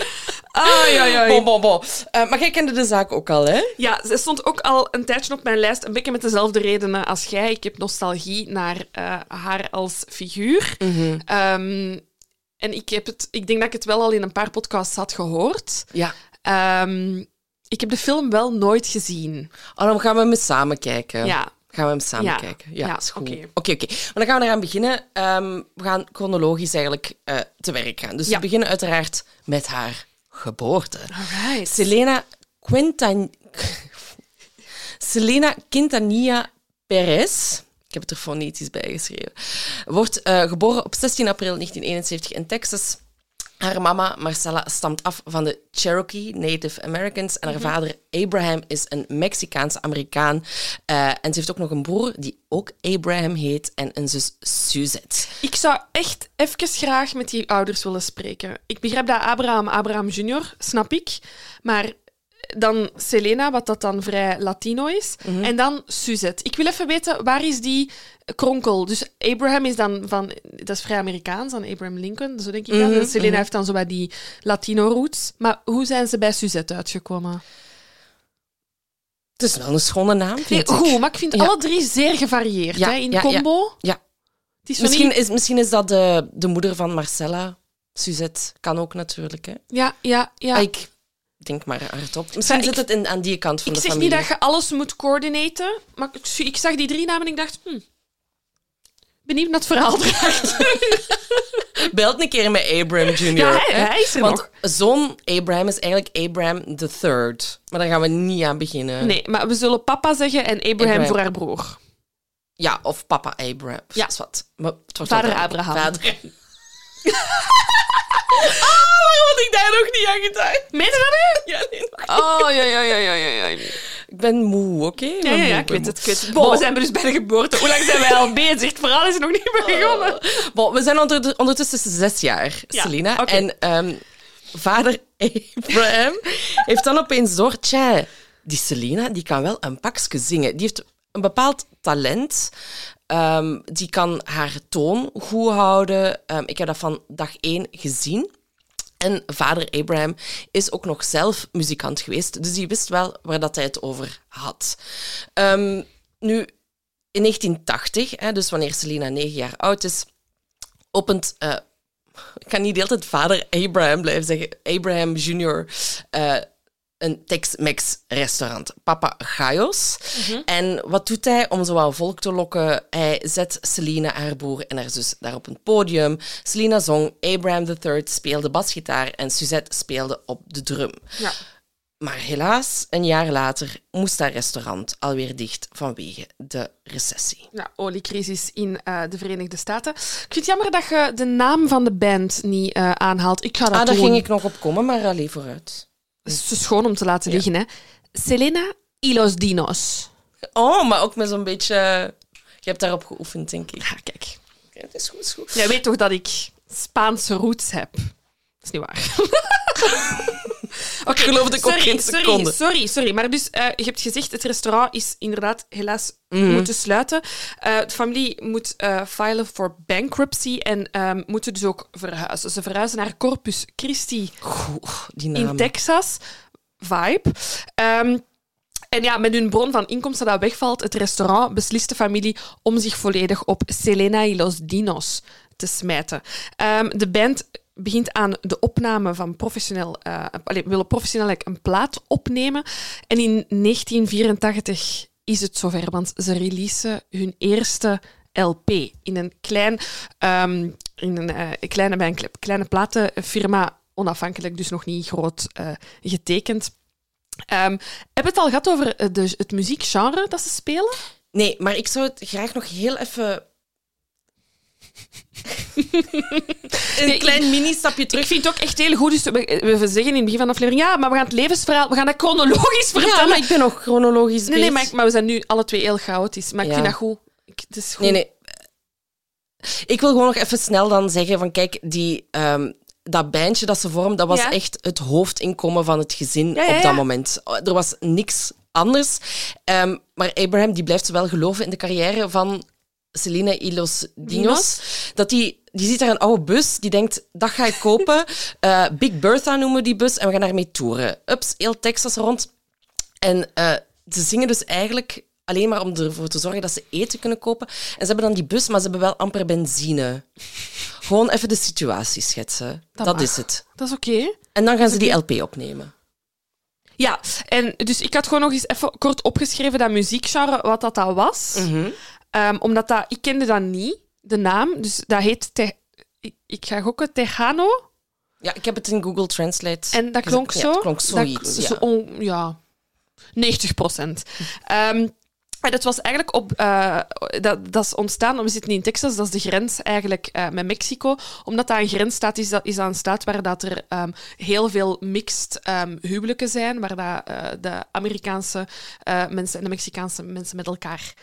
Ai, ai, ai. Bon, bon, bon. Eh, maar jij kende de zaak ook al, hè? Ja, ze stond ook al een tijdje op mijn lijst. Een beetje met dezelfde redenen als jij. Ik heb nostalgie naar eh, haar als figuur. Ehm, en ik, heb het, ik denk dat ik het wel al in een paar podcasts had gehoord. Ja. Ehm, ik heb de film wel nooit gezien. Oh, dan gaan we hem samen kijken. Ja. Gaan we hem samen Ja. kijken? Ja, Ja, is goed. oké. Oké. Maar dan gaan we eraan beginnen. Ehm, we gaan chronologisch eigenlijk eh, te werk gaan. Dus we beginnen uiteraard met haar geboorte. Alright. Selena Quintan... Selena Quintanilla Perez, ik heb het er fonetisch bij geschreven, wordt eh, geboren op 16 april 1971 in Texas. Haar mama, Marcella, stamt af van de Cherokee Native Americans en haar vader, Abraham, is een Mexicaans-Amerikaan. Eh, en ze heeft ook nog een broer die ook Abraham heet en een zus Suzette. Ik zou echt even graag met die ouders willen spreken. Ik begrijp dat Abraham, Abraham junior, snap ik. Maar dan Selena, wat dat dan vrij Latino is. En dan Suzette. Ik wil even weten, waar is die kronkel? Dus Abraham is dan van... Dat is vrij Amerikaans, dan Abraham Lincoln, zo denk ik dan. En Selena heeft dan zo bij die Latino-roots. Maar hoe zijn ze bij Suzette uitgekomen? Het is wel een schone naam, Nee, vind ik. goed, maar ik vind Ja. alle drie zeer gevarieerd Ja, hè, in ja, combo. Ja. Is Misschien is, misschien is dat de, de moeder van Marcella. Suzette kan ook natuurlijk. Hè. Ja, ja, ja. Ah, Ik denk maar hardop. Misschien zit ik- het in, aan die kant van Ik de zeg familie. niet dat je alles moet coördinaten, maar ik, ik zag die drie namen en ik dacht, hm, benieuwd naar het verhaal *laughs* erachter. Belt een keer met Abraham Jr. Ja, hij- is er Want nog. zoon Abraham is eigenlijk Abraham the Third. Maar daar gaan we niet aan beginnen. Nee, maar we zullen papa zeggen en Abraham, Abraham. voor haar broer. Ja, of papa Abraham. Ja. Dat is wat. Maar het Vader Abraham. Vader. Ah, waarom had ik daar nog niet aan gedacht? Meen je dat nu? Ja, nee, Oh, ja, ja, ja, ja, ja, Ik ben moe, oké? ja, ja, ja, ik weet het, ik weet het. Bon, we zijn dus bij de geboorte. Hoe lang zijn wij al *laughs* bezig? Het verhaal is nog niet begonnen. Bon, we zijn onder, ondertussen zes jaar, Ja, Selina. En ehm, vader Abraham heeft dan opeens door... Tja, die Selina die kan wel een pakje zingen. Die heeft een bepaald talent. Ehm, die kan haar toon goed houden. Ehm, ik heb dat van dag één gezien. En vader Abraham is ook nog zelf muzikant geweest, dus die wist wel waar dat hij het over had. Ehm, nu, in 1980, hè, dus wanneer Selena negen jaar oud is, opent... eh, ik kan niet de hele tijd vader Abraham blijven zeggen. Abraham Jr. een Tex-Mex restaurant, Papa Gajos. En wat doet hij om zo wat volk te lokken? Hij zet Selena, haar broer en haar zus daar op een podium. Selena zong, Abraham III speelde basgitaar en Suzette speelde op de drum. Ja. Maar helaas, een jaar later moest dat restaurant alweer dicht vanwege de recessie. Ja, oliecrisis in eh, de Verenigde Staten. Ik vind het jammer dat je de naam van de band niet eh, aanhaalt. Ik ga dat Ah, daar doen. ging ik nog op komen, maar alleen vooruit. Schoon om te laten liggen, hè. Selena y los Dinos. Oh, maar ook met zo'n beetje... Je hebt daarop geoefend, denk ik. Ja, kijk. Het is goed, is goed. Jij weet toch dat ik Spaanse roots heb? Dat is niet waar. *laughs* *laughs* Oké, geloofde ik ook sorry, geen sorry, seconde. Sorry, sorry. Maar dus, eh, je hebt gezegd, het restaurant is inderdaad helaas moeten sluiten. Eh, de familie moet eh filen voor bankruptcy en ehm, moeten dus ook verhuizen. Ze verhuizen naar Corpus Christi die naam. in Texas. Vibe. Ehm, en ja, met hun bron van inkomsten dat wegvalt, het restaurant, beslist de familie om zich volledig op Selena y los Dinos te smijten. Ehm, de band begint aan de opname van professioneel... eh allee, willen professioneel een plaat opnemen. En in 1984 is het zover, want ze releasen hun eerste LP in een klein... ehm, in een, eh, kleine, bij kleine platenfirma, onafhankelijk, dus nog niet groot eh, getekend. Ehm heb het al gehad over de, het muziekgenre dat ze spelen? Nee, maar ik zou het graag nog heel even... *laughs* Een klein mini-stapje terug. Ik vind het ook echt heel goed. Dus we, we zeggen in het begin van de aflevering, ja, maar we gaan het levensverhaal, we gaan dat chronologisch *laughs* vertellen. Ja, maar ik ben nog chronologisch Nee, nee, bezig. maar, maar we zijn nu alle twee heel chaotisch. Maar ik vind dat goed. Ik, het is goed. Nee, nee. Ik wil gewoon nog even snel dan zeggen van kijk, die, ehm, dat bandje dat ze vormden, dat was Ja. echt het hoofdinkomen van het gezin op dat moment. Er was niks anders. Ehm, maar Abraham die blijft wel geloven in de carrière van Selena Ilos Dinos. Dat die, die ziet daar een oude bus, die denkt, dat ga ik kopen. *laughs* Eh, Big Bertha noemen we die bus en we gaan daarmee toeren. Ups, heel Texas rond. En eh, ze zingen dus eigenlijk alleen maar om ervoor te zorgen dat ze eten kunnen kopen. En ze hebben dan die bus, maar ze hebben wel amper benzine. Gewoon even de situatie schetsen. Dat, is het. Dat is oké. En dan gaan ze die LP opnemen. Ja, en dus ik had gewoon nog eens even kort opgeschreven dat muziekgenre, wat dat, dat was. Mhm. Ehm, omdat dat, ik kende dat niet, de naam. Dus dat heet, te, ik, ik ga gokken, Tejano. Ja, ik heb het in Google Translate. En dat klonk Ja, zo. het klonk zoiets, Dat- ja. zo ja, 90 procent. Ehm, en het was eigenlijk op... eh, dat, dat is ontstaan... We zitten niet in Texas, dat is de grens eigenlijk eh, met Mexico. Omdat dat een grensstaat is, dat is dat een staat waar dat er ehm, heel veel mixed huwelijken zijn, waar dat, eh, de Amerikaanse mensen en de Mexicaanse mensen met elkaar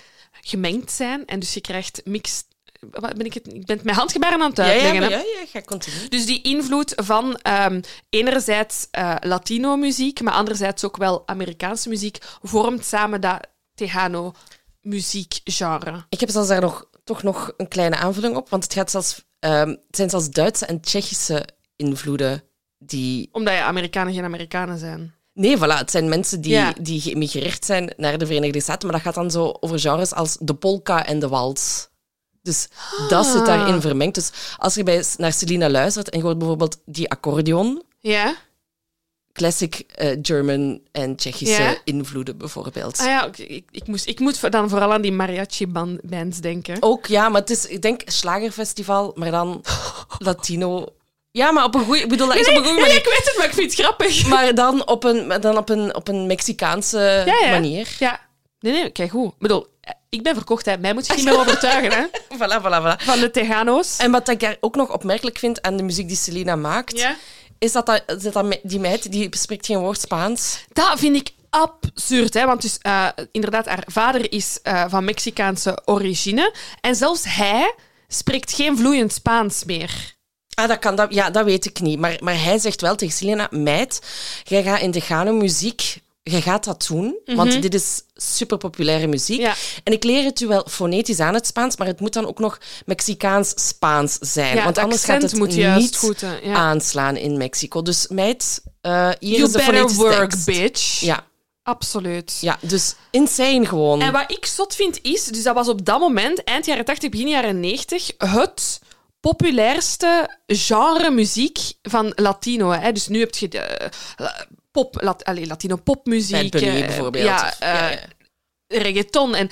gemengd zijn. En dus je krijgt mixed... Wat ben ik, het, ik ben het met handgebaren aan het ja, ja, uitleggen. maar hè. ja, ja, ga continu. Dus die invloed van ehm, enerzijds eh, Latino-muziek, maar anderzijds ook wel Amerikaanse muziek, vormt samen dat Tejano-muziekgenre. Ik heb zelfs daar nog, toch nog een kleine aanvulling op, want het, gaat zelfs, ehm, het zijn zelfs Duitse en Tsjechische invloeden die... Omdat je Amerikanen geen Amerikanen zijn. Nee, voilà, het zijn mensen die, Ja. die geëmigreerd zijn naar de Verenigde Staten, maar dat gaat dan zo over genres als de polka en de wals. Dus dat zit Ah. daarin vermengd. Dus als je bij, naar Selena luistert en je hoort bijvoorbeeld die accordeon, Ja? classic eh, German en Tsjechische Ja? invloeden bijvoorbeeld. Ah ja, ik, ik, ik, moest, ik moet dan vooral aan die mariachi-bands denken. Ook ja, maar het is, ik denk, slagerfestival, maar dan *laughs* Latino. Ja, maar op een goede, ik bedoel, dat is op een goede Nee, manier. ik weet het, maar ik vind het grappig. *laughs* Maar dan op een, dan op een, op een Mexicaanse Ja, ja. manier. Ja. Nee, nee, kijk goed. Ik bedoel, ik ben verkocht, hè. mij moet je niet *laughs* meer overtuigen hè, *laughs* Voilà, voilà, voilà. van de Tejano's. En wat ik daar ook nog opmerkelijk vind aan de muziek die Selena maakt, Ja? is dat, dat, dat, dat me- die meid die spreekt geen woord Spaans. Dat vind ik absurd, hè? want dus, eh, inderdaad, haar vader is eh, van Mexicaanse origine. En zelfs hij spreekt geen vloeiend Spaans meer. Ah, dat kan, dat, ja, dat weet ik niet. Maar, maar hij zegt wel tegen Selena, meid, jij gaat in de Gano-muziek, jij gaat dat doen, want dit is super populaire muziek. Mhm. Ja. En ik leer het u wel fonetisch aan het Spaans, maar het moet dan ook nog Mexicaans-Spaans zijn. Ja, want anders gaat het moet niet goed, ja. aanslaan in Mexico. Dus meid, eh, hier You is de better fonetische work, tekst. bitch. Ja, Absoluut. ja, dus insane gewoon. En wat ik zot vind is, dus dat was op dat moment, eind jaren 80, begin jaren 90, het populairste genre muziek van Latino. Hè. Dus nu heb je de eh, pop, lat, allee, Latino popmuziek. Eh, bijvoorbeeld. Ja, Of- ja, eh, ja. reggaeton. En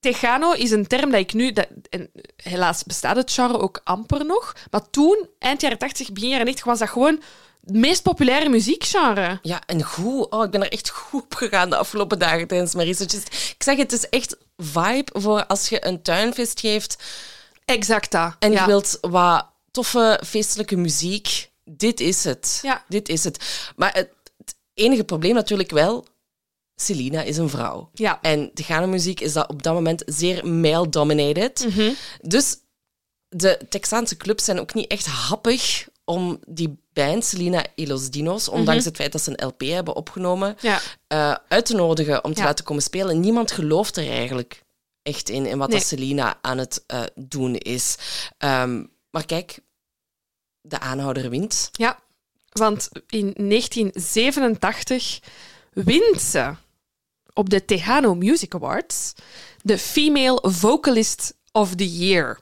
Tejano is een term dat ik nu... Dat, en helaas bestaat het genre ook amper nog. Maar toen, eind jaren 80, begin jaren 90, was dat gewoon het meest populaire muziekgenre. Ja, en goed. Oh, ik ben er echt goed op gegaan de afgelopen dagen tijdens mijn research. Ik zeg, het is echt vibe voor als je een tuinfeest geeft Exact dat. en je wilt wat toffe feestelijke muziek. Dit is het. Dit is het. Maar het, het enige probleem natuurlijk wel, Selena is een vrouw. Ja. En de Ghana-muziek is dat op dat moment zeer male-dominated. Mhm. Dus de Texaanse clubs zijn ook niet echt happig om die band, Selena y Los Dinos, ondanks het feit dat ze een LP hebben opgenomen, Mhm. Ja. eh, uit te nodigen om te Ja. laten komen spelen. Niemand gelooft er eigenlijk echt in, in wat Nee. dat Selena aan het eh, doen is. Ehm, maar kijk, de aanhouder wint. Ja, want in 1987 wint ze op de Tejano Music Awards de Female Vocalist of the Year.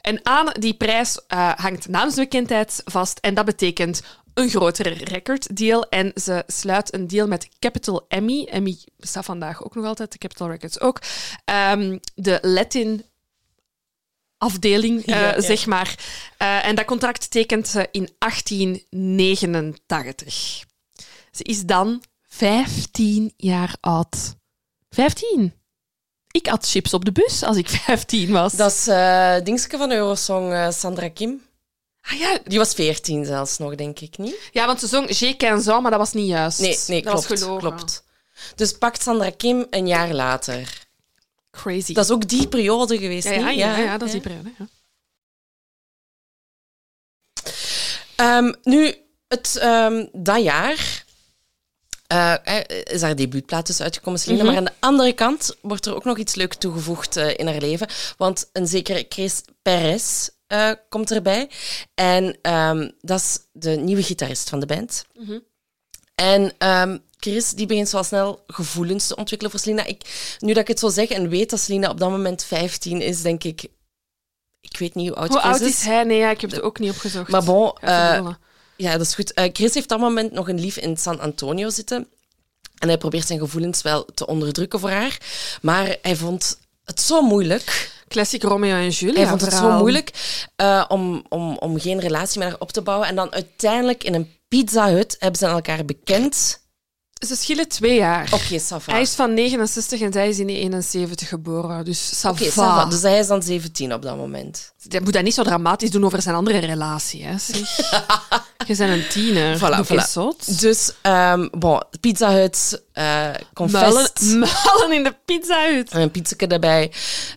En aan die prijs eh, hangt naamsbekendheid vast en dat betekent een grotere recorddeal. En ze sluit een deal met Capital Emmy. Emmy bestaat vandaag ook nog altijd, de Capital Records ook. Ehm, de Latin afdeling, eh, Ja, ja. zeg maar. Eh, en dat contract tekent ze in 1889. Ze is dan 15 jaar oud. 15? Ik at chips op de bus als ik *laughs* 15 was. Dat is uh, dingetje van Eurosong, Sandra Kim. Ah, ja. Die was 14 zelfs nog, denk ik, niet? Ja, want ze zong J'ai 15 ans, maar dat was niet juist. Nee, nee dat klopt, was klopt. Dus pakt Sandra Kim een jaar later. Crazy. Dat is ook die periode geweest, ja, ja, niet? Ja, ja, dat is die periode, ja. Um, nu, het, um, dat jaar uh, is haar debuutplaat dus uitgekomen, Selena. Mm -hmm. Maar aan de andere kant wordt er ook nog iets leuk toegevoegd uh, in haar leven. Want een zekere Chris Perez uh, komt erbij. En um, dat is de nieuwe gitarist van de band. Mm -hmm. En Chris die begint zo snel gevoelens te ontwikkelen voor Selena. Ik, nu dat ik het zo zeg en weet dat Selena op dat moment 15 is, denk ik... Ik weet niet hoe oud hoe Chris oud is. is hij? Nee, ja, ik heb het ook niet opgezocht. Maar bon, uh, ja, dat is goed. Uh, Chris heeft op dat moment nog een lief in San Antonio zitten. En hij probeert zijn gevoelens wel te onderdrukken voor haar. Maar hij vond het zo moeilijk. Classic Romeo en Julia. Hij vond het zo moeilijk uh, om, om, om geen relatie met haar op te bouwen. En dan uiteindelijk in een pizza hut hebben ze elkaar bekend. Ze schillen twee jaar. Oké, okay. Hij is van 69 en zij is in 71 geboren. Dus ça Oké, okay, dus hij is dan 17 op dat moment. Je moet dat niet zo dramatisch doen over zijn andere relatie. Hè, zeg. *laughs* Je bent een tiener. Voilà, voilà. Zot. Dus, um, bon, Pizza Hut, uh, confest. Muilen, muilen in de Pizza Hut. En een pizzake erbij.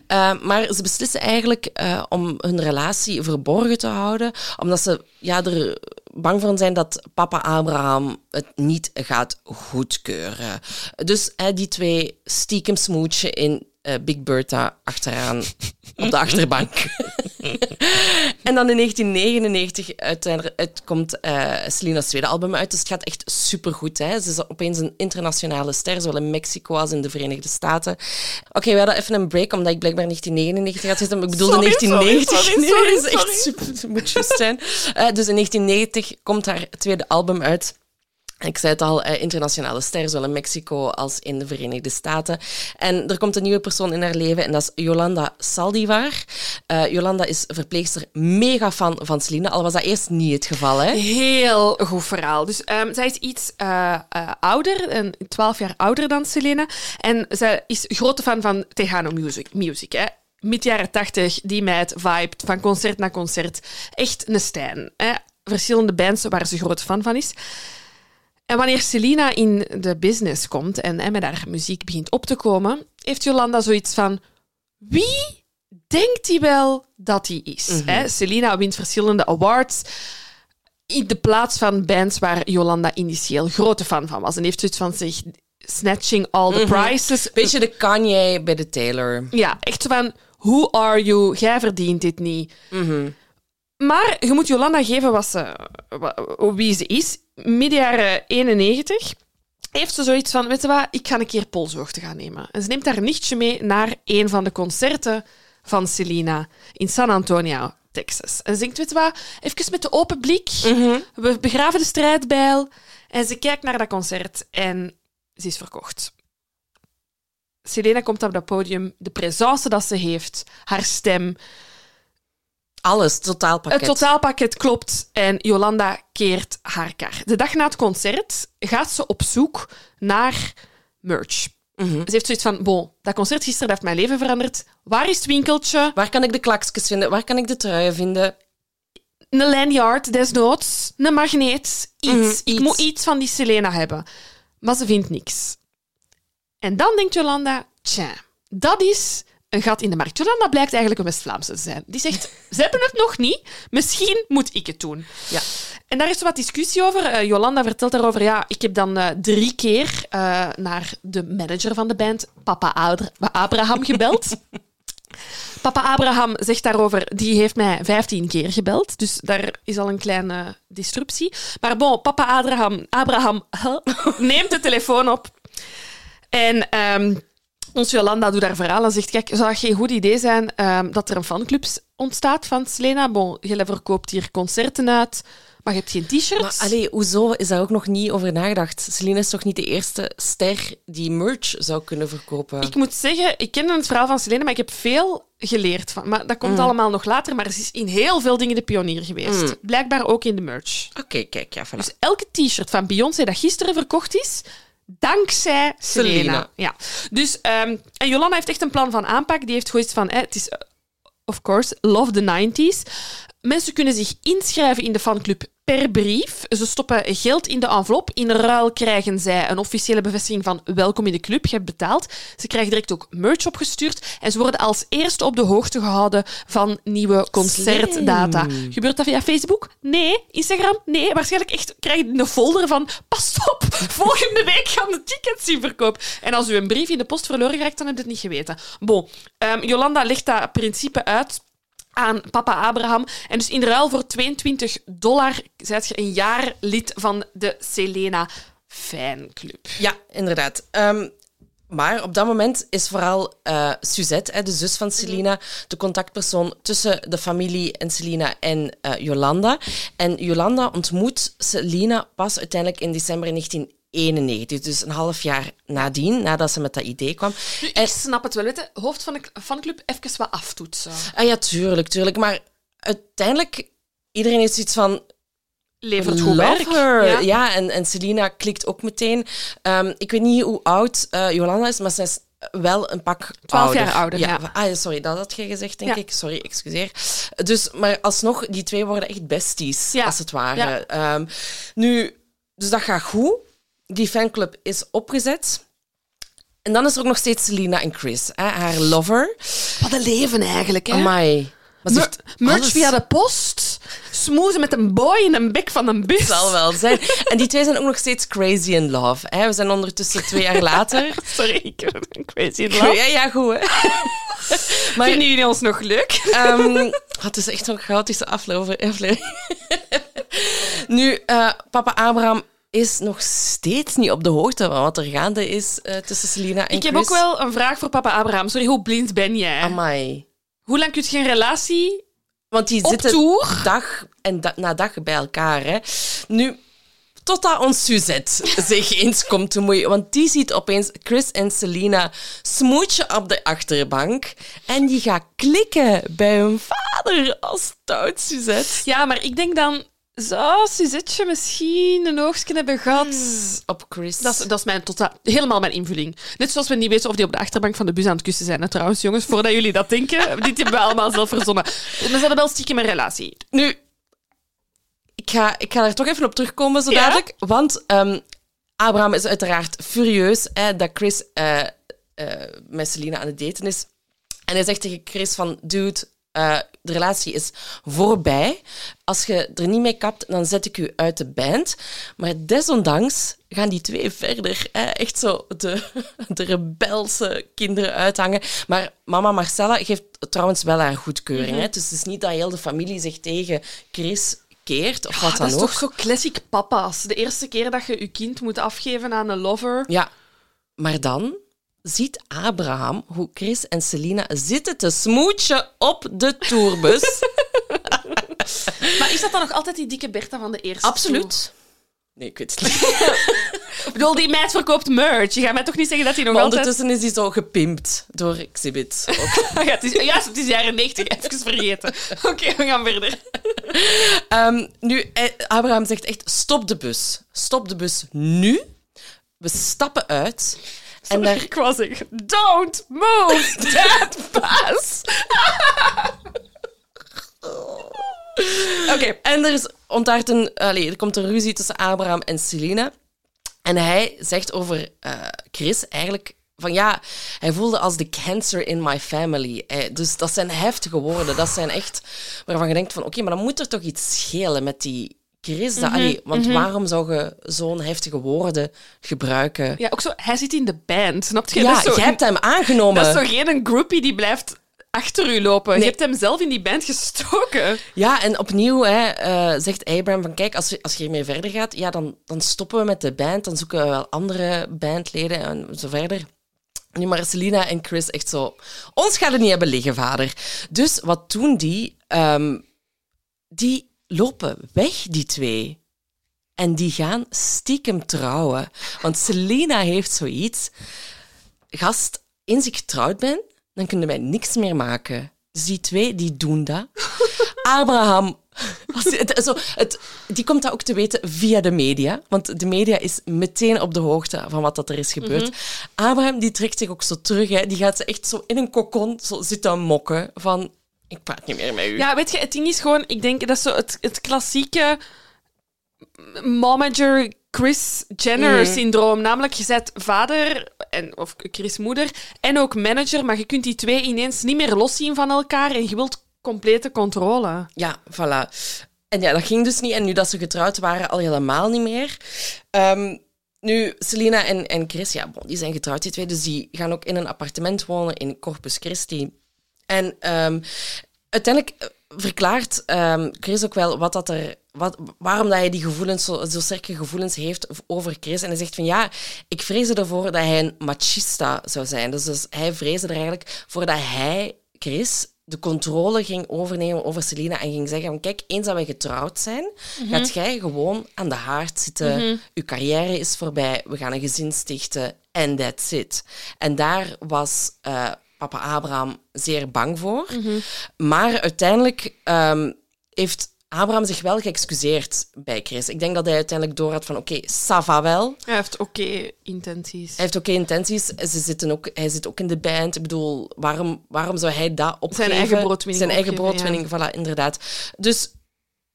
Uh, maar ze beslissen eigenlijk uh, om hun relatie verborgen te houden, omdat ze ja, er bang voor zijn dat papa Abraham het niet gaat goedkeuren. Dus hè, die twee stiekem smootje in uh, Big Bertha achteraan op de *laughs* achterbank. *laughs* en dan in 1999 uiteindelijk komt uh, Selena's tweede album uit. Dus het gaat echt supergoed. Hè? Ze is opeens een internationale ster, zowel in Mexico als in de Verenigde Staten. Oké, okay, we hadden even een break, omdat ik blijkbaar 1999 had zitten. Maar ik bedoelde sorry, 1990. Sorry, nee, sorry, dat is echt super. Moet zijn. Uh, dus in 1990 komt haar tweede album uit. Ik zei het al, eh, internationale ster, zowel in Mexico als in de Verenigde Staten. En er komt een nieuwe persoon in haar leven en dat is Jolanda Saldivar. Uh, Jolanda is verpleegster, mega fan van Celine, al was dat eerst niet het geval. Hè? Heel goed verhaal. Dus um, zij is iets uh, uh, ouder, een 12 jaar ouder dan Selena. En zij is grote fan van Tejano Music. music hè? Mid jaren 80, die meid vibet van concert naar concert. Echt een Stijn. Hè? Verschillende bands waar ze grote fan van is. En wanneer Selena in de business komt en, en met haar muziek begint op te komen, heeft Jolanda zoiets van: wie denkt hij wel dat hij is? Hè? Selena wint verschillende awards in de plaats van bands waar Jolanda initieel grote fan van was. En heeft zoiets van zich snatching all the Mhm. prizes. Beetje de Kanye bij de Taylor. Ja, echt van: who are you? Jij verdient dit niet. Mhm. Maar je moet Jolanda geven wat ze, wie ze is. Midden jaren 91 heeft ze zoiets van, weet je wat, ik ga een keer polshoogte gaan nemen. En ze neemt haar nichtje mee naar een van de concerten van Selena in San Antonio, Texas. En ze denkt, weet je wat, even met de open blik, we begraven de strijdbijl. En ze kijkt naar dat concert en ze is verkocht. Selena komt op dat podium, de presence dat ze heeft, haar stem, Alles, totaalpakket. het totaalpakket klopt en Jolanda keert haar kar. De dag na het concert gaat ze op zoek naar merch. Mhm. Ze heeft zoiets van, bon, dat concert gisteren dat heeft mijn leven veranderd. Waar is het winkeltje? Waar kan ik de klakjes vinden? Waar kan ik de truien vinden? Een lanyard, desnoods. Een magneet. Iets. Mhm, Ik iets. moet iets van die Selena hebben. Maar ze vindt niks. En dan denkt Jolanda, tja, dat is een gat in de markt. Jolanda blijkt eigenlijk een West-Vlaamse te zijn. Die zegt, *laughs* ze hebben het nog niet, misschien moet ik het doen. Ja. En daar is er wat discussie over. Eh, Jolanda vertelt daarover, ja, ik heb dan eh, drie keer eh, naar de manager van de band, Papa Adra- Abraham, gebeld. *laughs* Papa Abraham zegt daarover, die heeft mij 15 keer gebeld. Dus daar is al een kleine disruptie. Maar bon, papa Abraham, Abraham *laughs* neemt de telefoon op. En ehm ons Jolanda doet daar verhaal en zegt, kijk, zou het geen goed idee zijn ehm, dat er een fanclub ontstaat van Selena? Bon, je verkoopt hier concerten uit, maar je hebt geen t-shirts. Maar allee, hoezo is daar ook nog niet over nagedacht? Celine is toch niet de eerste ster die merch zou kunnen verkopen? Ik moet zeggen, ik ken het verhaal van Selena, maar ik heb veel geleerd van. Maar dat komt allemaal nog later, maar ze is in heel veel dingen de pionier geweest. Blijkbaar ook in de merch. Oké, kijk, ja, voilà. Dus elke t-shirt van Beyoncé dat gisteren verkocht is, dankzij Selena. Selena. Ja. Dus, ehm, en Jolanda heeft echt een plan van aanpak. Die heeft gewoon van, eh, het is, eh, of course, love the 90s. Mensen kunnen zich inschrijven in de fanclub per brief. Ze stoppen geld in de envelop. In ruil krijgen zij een officiële bevestiging van welkom in de club, je hebt betaald. Ze krijgen direct ook merch opgestuurd. En ze worden als eerste op de hoogte gehouden van nieuwe concertdata. Slim. Gebeurt dat via Facebook? Nee. Instagram? Nee. Waarschijnlijk echt krijg je een folder van pas op, *laughs* volgende week gaan de tickets in verkoop. En als u een brief in de post verloren raakt, dan heb je het niet geweten. Bon, ehm, Jolanda legt dat principe uit aan papa Abraham. En dus in ruil voor 22 dollar zijt je een jaar lid van de Selena fanclub. Ja, inderdaad. Ehm, maar op dat moment is vooral eh, Suzette, de zus van Selena, de contactpersoon tussen de familie en Selena en eh, Jolanda. En Jolanda ontmoet Selena pas uiteindelijk in december 1991, dus een half jaar nadien, nadat ze met dat idee kwam. Nu, En- ik snap het wel, weet je. Hoofd van de fanclub even wat aftoetsen. Ah ja, tuurlijk, tuurlijk. Maar uiteindelijk, iedereen heeft zoiets van, Levert goed werk. Ja. Ja. en, en Selina klikt ook meteen. Ehm, ik weet niet hoe oud eh, Jolanda is, maar zij is wel een pak 12 ouder. jaar ouder, ja. Ah, sorry, dat had je gezegd, denk Ja. ik. Sorry, excuseer. Dus, maar alsnog, die twee worden echt besties, Ja. als het ware. Ja. Ehm, nu, dus dat gaat goed. Die fanclub is opgezet. En dan is er ook nog steeds Selena en Chris, hè, haar lover. Wat een leven eigenlijk, hè? Amai. Maar Mer- merch alles. via de post. Smoezen met een boy in een bek van een bus. zal wel zijn. En die twee zijn ook nog steeds crazy in love. Hè. We zijn ondertussen twee jaar later. *laughs* Sorry, ik ben crazy in love. Ja, ja, goed. Hè. *laughs* Maar Vinden jullie ons nog leuk? ehm, *laughs* het is echt een chaotische aflever- aflevering. nu, eh, papa Abraham is nog steeds niet op de hoogte van wat er gaande is eh, tussen Selena en Ik heb Chris. ook wel een vraag voor papa Abraham. Sorry, hoe blind ben jij? Amai. Hoe lang kun je geen relatie Want die zitten tour? dag en da- na dag bij elkaar. Hè. Nu, totdat ons Suzette *laughs* zich eens komt te moeien. Want die ziet opeens Chris en Selena smootje op de achterbank. En die gaat klikken bij hun vader als stout Suzette. Ja, maar ik denk dan... Zou Suzette misschien een oogstje hebben gehad? Op Chris. Dat is, dat is mijn totaal, helemaal mijn invulling. Net zoals we niet weten of die op de achterbank van de bus aan het kussen zijn. Hè, trouwens, jongens, voordat jullie dat denken. *laughs* dit hebben we allemaal zelf verzonnen. Maar ze hadden wel stiekem een relatie. Nu, ik ga, ik ga er toch even op terugkomen zo Ja? dadelijk. Want ehm, Abraham is uiteraard furieus hè, dat Chris eh, eh, met Selena aan het daten is. En hij zegt tegen Chris van, dude, eh, de relatie is voorbij. Als je er niet mee kapt, dan zet ik u uit de band. Maar desondanks gaan die twee verder. Hè, echt zo de, *laughs* de rebelse kinderen uithangen. Maar mama Marcella geeft trouwens wel haar goedkeuring. hè. Dus het is niet dat heel de familie zich tegen Chris keert, of wat dan dat is ook. toch zo classic papa's. De eerste keer dat je je kind moet afgeven aan een lover. Ja, maar dan ziet Abraham hoe Chris en Selina zitten te smootje op de tourbus. *laughs* Maar is dat dan nog altijd die dikke Bertha van de eerste? Absoluut. Nee, ik weet het niet. *laughs* Ik bedoel, die meid verkoopt merch. Je gaat mij toch niet zeggen dat hij nog Maar altijd... ondertussen is hij zo gepimpt door Exhibit. *laughs* Ja, het is, juist, het is jaren 90. Even vergeten. Oké, we gaan verder. Ehm, nu, eh, Abraham zegt echt, stop de bus. Stop de bus nu. We stappen uit. En daar, Ik wou zeggen, don't move that *laughs* bus. Oké, En er, is ontaart een, allee, er komt een ruzie tussen Abraham en Selena. En hij zegt over eh, Chris eigenlijk van ja, hij voelde als de cancer in my family. Eh, dus dat zijn heftige woorden. Dat zijn echt waarvan je denkt van oké, maar dan moet er toch iets schelen met die Chris. Dat, allee, want waarom zou je zo'n heftige woorden gebruiken? ja, ook zo, hij zit in de band, snap je? Ja, zo, jij hebt hem aangenomen. dat is toch geen groupie die blijft achter u lopen? Nee. Je hebt hem zelf in die band gestoken. Ja, en opnieuw hè, eh, zegt Abraham van kijk, als, je- als je hiermee verder gaat, ja, dan, dan stoppen we met de band, dan zoeken we wel andere bandleden en zo verder. Nu, maar Selina en Chris echt zo, ons gaat het niet hebben liggen, vader. Dus wat doen die? Ehm, die lopen weg, die twee. En die gaan stiekem trouwen. Want Selena heeft zoiets. Gast, eens ik getrouwd ben, dan kunnen wij niks meer maken. Dus die twee, die doen dat. *laughs* Abraham die, het, zo, het, die komt dat ook te weten via de media. Want de media is meteen op de hoogte van wat dat er is gebeurd. Mhm. Abraham die trekt zich ook zo terug. Hè. Die gaat ze echt zo in een kokon zo zitten mokken van... Ik praat niet meer met u. Ja, weet je, het ding is gewoon, ik denk dat is zo het, het klassieke momager Chris Jenner Mhm. syndroom. Namelijk, je bent vader, en, of Chris moeder, en ook manager, maar je kunt die twee ineens niet meer loszien van elkaar en je wilt complete controle. Ja, voilà. En ja, dat ging dus niet. En nu dat ze getrouwd waren, al helemaal niet meer. Ehm, nu, Selena en, en Chris, ja, bon, die zijn getrouwd, die twee. Dus die gaan ook in een appartement wonen in Corpus Christi. En ehm, uiteindelijk eh, verklaart ehm, Chris ook wel wat dat er, wat, waarom dat hij die gevoelens, zo, zo sterke gevoelens heeft over Chris. En hij zegt van ja, ik vreesde ervoor dat hij een machista zou zijn. Dus, dus hij vreesde er eigenlijk voor dat hij, Chris, de controle ging overnemen over Selena en ging zeggen van kijk, eens dat wij getrouwd zijn, gaat jij gewoon aan de haard zitten. Uw carrière is voorbij, we gaan een gezin stichten en that's it. En daar was eh, papa Abraham zeer bang voor. Maar uiteindelijk ehm, heeft Abraham zich wel geëxcuseerd bij Chris. Ik denk dat hij uiteindelijk door had van oké, ça va wel. Hij heeft oké intenties. Hij heeft oké intenties. Ze zitten ook, hij zit ook in de band. Ik bedoel, waarom, waarom zou hij dat opgeven? eigen broodwinning Zijn eigen broodwinning, voilà, inderdaad. Dus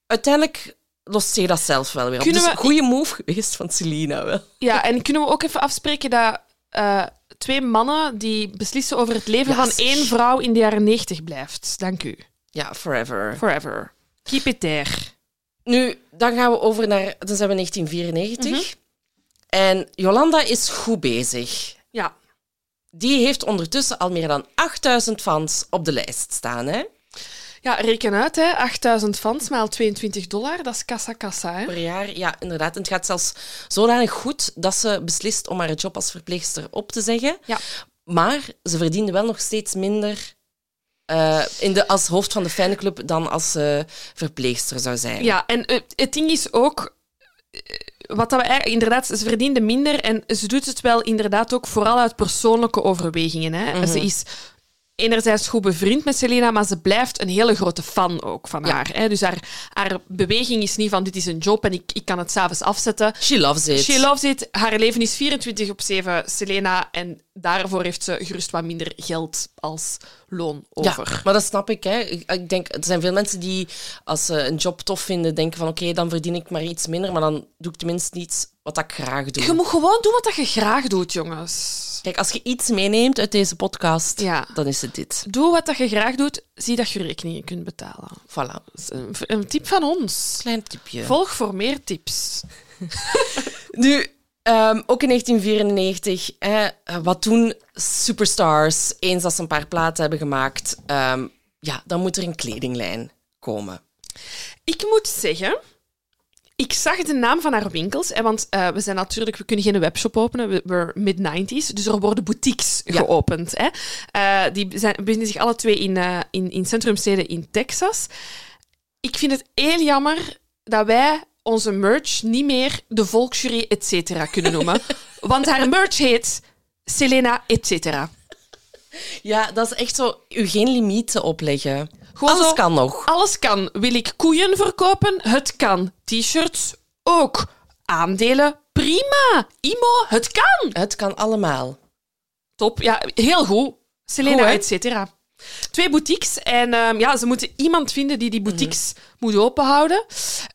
uiteindelijk lost zich dat zelf wel weer op. Kunnen Dus we- goede move geweest van Selena wel. Ja, en kunnen we ook even afspreken dat eh, twee mannen die beslissen over het leven van één vrouw in de jaren 90 blijft. Dank u. Ja, forever. Forever. Keep it there. Nu, dan gaan we over naar... Dan zijn we 1994. Mhm. En Jolanda is goed bezig. Ja. Die heeft ondertussen al meer dan 8000 fans op de lijst staan. Hè? Ja, reken uit, hè. 8000 fans maal 22 dollar, dat is kassa kassa, hè. Per jaar, ja, inderdaad. En het gaat zelfs zodanig goed dat ze beslist om haar job als verpleegster op te zeggen. Ja. Maar ze verdiende wel nog steeds minder eh, in de, als hoofd van de fanclub dan als ze verpleegster zou zijn. Ja, en het ding is ook... eh, Wat dat we eigenlijk, inderdaad, ze verdiende minder en ze doet het wel inderdaad ook vooral uit persoonlijke overwegingen. Hè. Ze is enerzijds goed bevriend met Selena, maar ze blijft een hele grote fan ook van haar. Hè. Dus haar, haar beweging is niet van dit is een job en ik, ik kan het s'avonds afzetten. She loves it. She loves it. Haar leven is 24 op 7 Selena en daarvoor heeft ze gerust wat minder geld als loon over. Ja, maar dat snap ik. Hè. Ik, denk, er zijn veel mensen die, als ze een job tof vinden, denken van oké, dan verdien ik maar iets minder, maar dan doe ik tenminste iets wat ik graag doe. Je moet gewoon doen wat je graag doet, jongens. Kijk, als je iets meeneemt uit deze podcast, Ja. dan is het dit. Doe wat dat je graag doet, zie dat je rekeningen kunt betalen. Voilà. Een tip van ons. Klein tipje. Volg voor meer tips. *laughs* *laughs* Nu, ehm, ook in 1994, hè, wat toen superstars, eens dat ze een paar platen hebben gemaakt, ehm, ja, dan moet er een kledinglijn komen. Ik moet zeggen, ik zag de naam van haar winkels. Hè, want eh, we zijn natuurlijk, we kunnen geen webshop openen. We we're mid-90s. Dus er worden boutiques Ja. geopend. Hè. Eh, die zijn, bevinden zich alle twee in, eh, in, in centrumsteden in Texas. Ik vind het heel jammer dat wij onze merch niet meer de Volksjury et cetera kunnen noemen. *laughs* want haar merch heet Selena et cetera. Ja, dat is echt zo, u geen limieten opleggen. Gewoon Alles zo- kan nog. Alles kan. Wil ik koeien verkopen? Het kan. T-shirts? Ook. Aandelen? Prima. Imo? Het kan. Het kan allemaal. Top. Ja, heel goed. Selena, Goed, hè? et cetera. Twee boutiques. En ehm, ja, ze moeten iemand vinden die die boutiques Mhm. moet openhouden.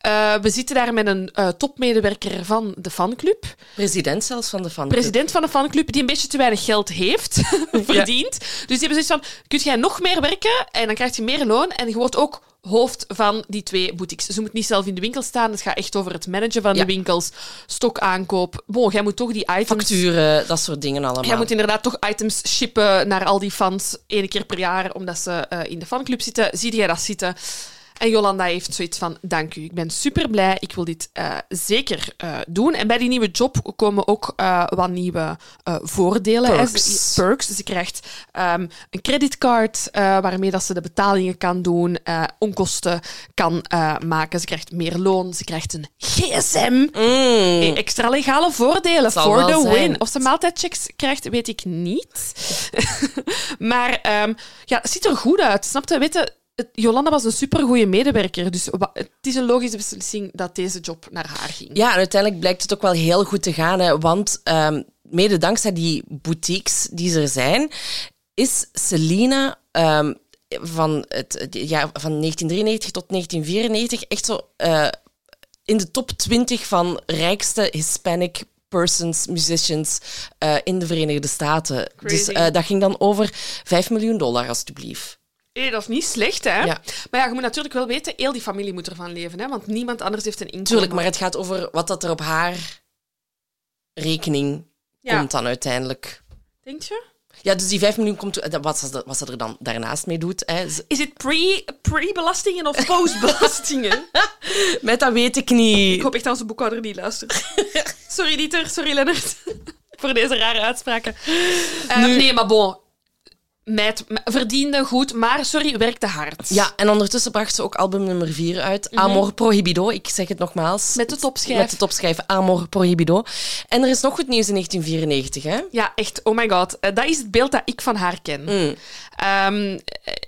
Eh, we zitten daar met een eh, topmedewerker van de fanclub. President zelfs van de fanclub. President van de fanclub die een beetje te weinig geld heeft *laughs* verdiend. Dus die hebben zoiets van, kun jij nog meer werken en dan krijg je meer loon en je wordt ook hoofd van die twee boutiques. Ze moet niet zelf in de winkel staan. Het gaat echt over het managen van Ja. de winkels, stokaankoop. Bon, jij moet toch die items... Facturen, dat soort dingen allemaal. Jij moet inderdaad toch items shippen naar al die fans één keer per jaar, omdat ze eh, in de fanclub zitten. Zie jij dat zitten? En Jolanda heeft zoiets van, dank u, ik ben super blij, ik wil dit eh, zeker eh, doen. En bij die nieuwe job komen ook eh, wat nieuwe voordelen. hè. Perks. Ze- perks. Ze krijgt ehm, een creditcard waarmee dat ze de betalingen kan doen, onkosten kan maken. Ze krijgt meer loon, ze krijgt een gsm. Mm. Extra legale voordelen voor de zijn. win. Of ze maaltijdchecks krijgt, weet ik niet. *laughs* maar ehm, ja, het ziet er goed uit. Snap je? Weet je, Jolanda was een supergoeie medewerker. Dus het is een logische beslissing dat deze job naar haar ging. Ja, en uiteindelijk blijkt het ook wel heel goed te gaan. Hè, want ehm, mede dankzij die boutiques die er zijn, is Selena ehm, van, het, jaar van 1993 tot 1994 echt zo eh, in de top 20 van rijkste Hispanic persons, musicians eh, in de Verenigde Staten. Crazy. Dus dat ging dan over 5 miljoen dollar, alstublieft. Hé, dat is niet slecht, hè? Ja. Maar ja, je moet natuurlijk wel weten, heel die familie moet ervan leven, hè? Want niemand anders heeft een inkomen. Tuurlijk, maar het gaat over wat dat er op haar rekening Ja. komt dan uiteindelijk. Denk je? Ja, dus die 5 miljoen komt... toe- Wat ze, wat ze er dan daarnaast mee doet. Hè. Is het pre- pre-belastingen of post-belastingen? *laughs* Met dat weet ik ik niet. hoop echt dat onze boekhouder niet luistert. *laughs* sorry, Dieter. Sorry, Lennart. *laughs* Voor deze rare uitspraken. Eh, Nee, maar bon. Meid m- verdiende goed, maar sorry, werkte hard. Ja, en ondertussen bracht ze ook album nummer 4 uit. Amor Prohibido. Ik zeg het nogmaals. Mhm. Met de topschijf. Met de topschijf Amor Prohibido. En er is nog goed nieuws in 1994, hè? Ja, echt. Oh my god. Eh, dat is het beeld dat ik van haar ken. Mm. Ehm,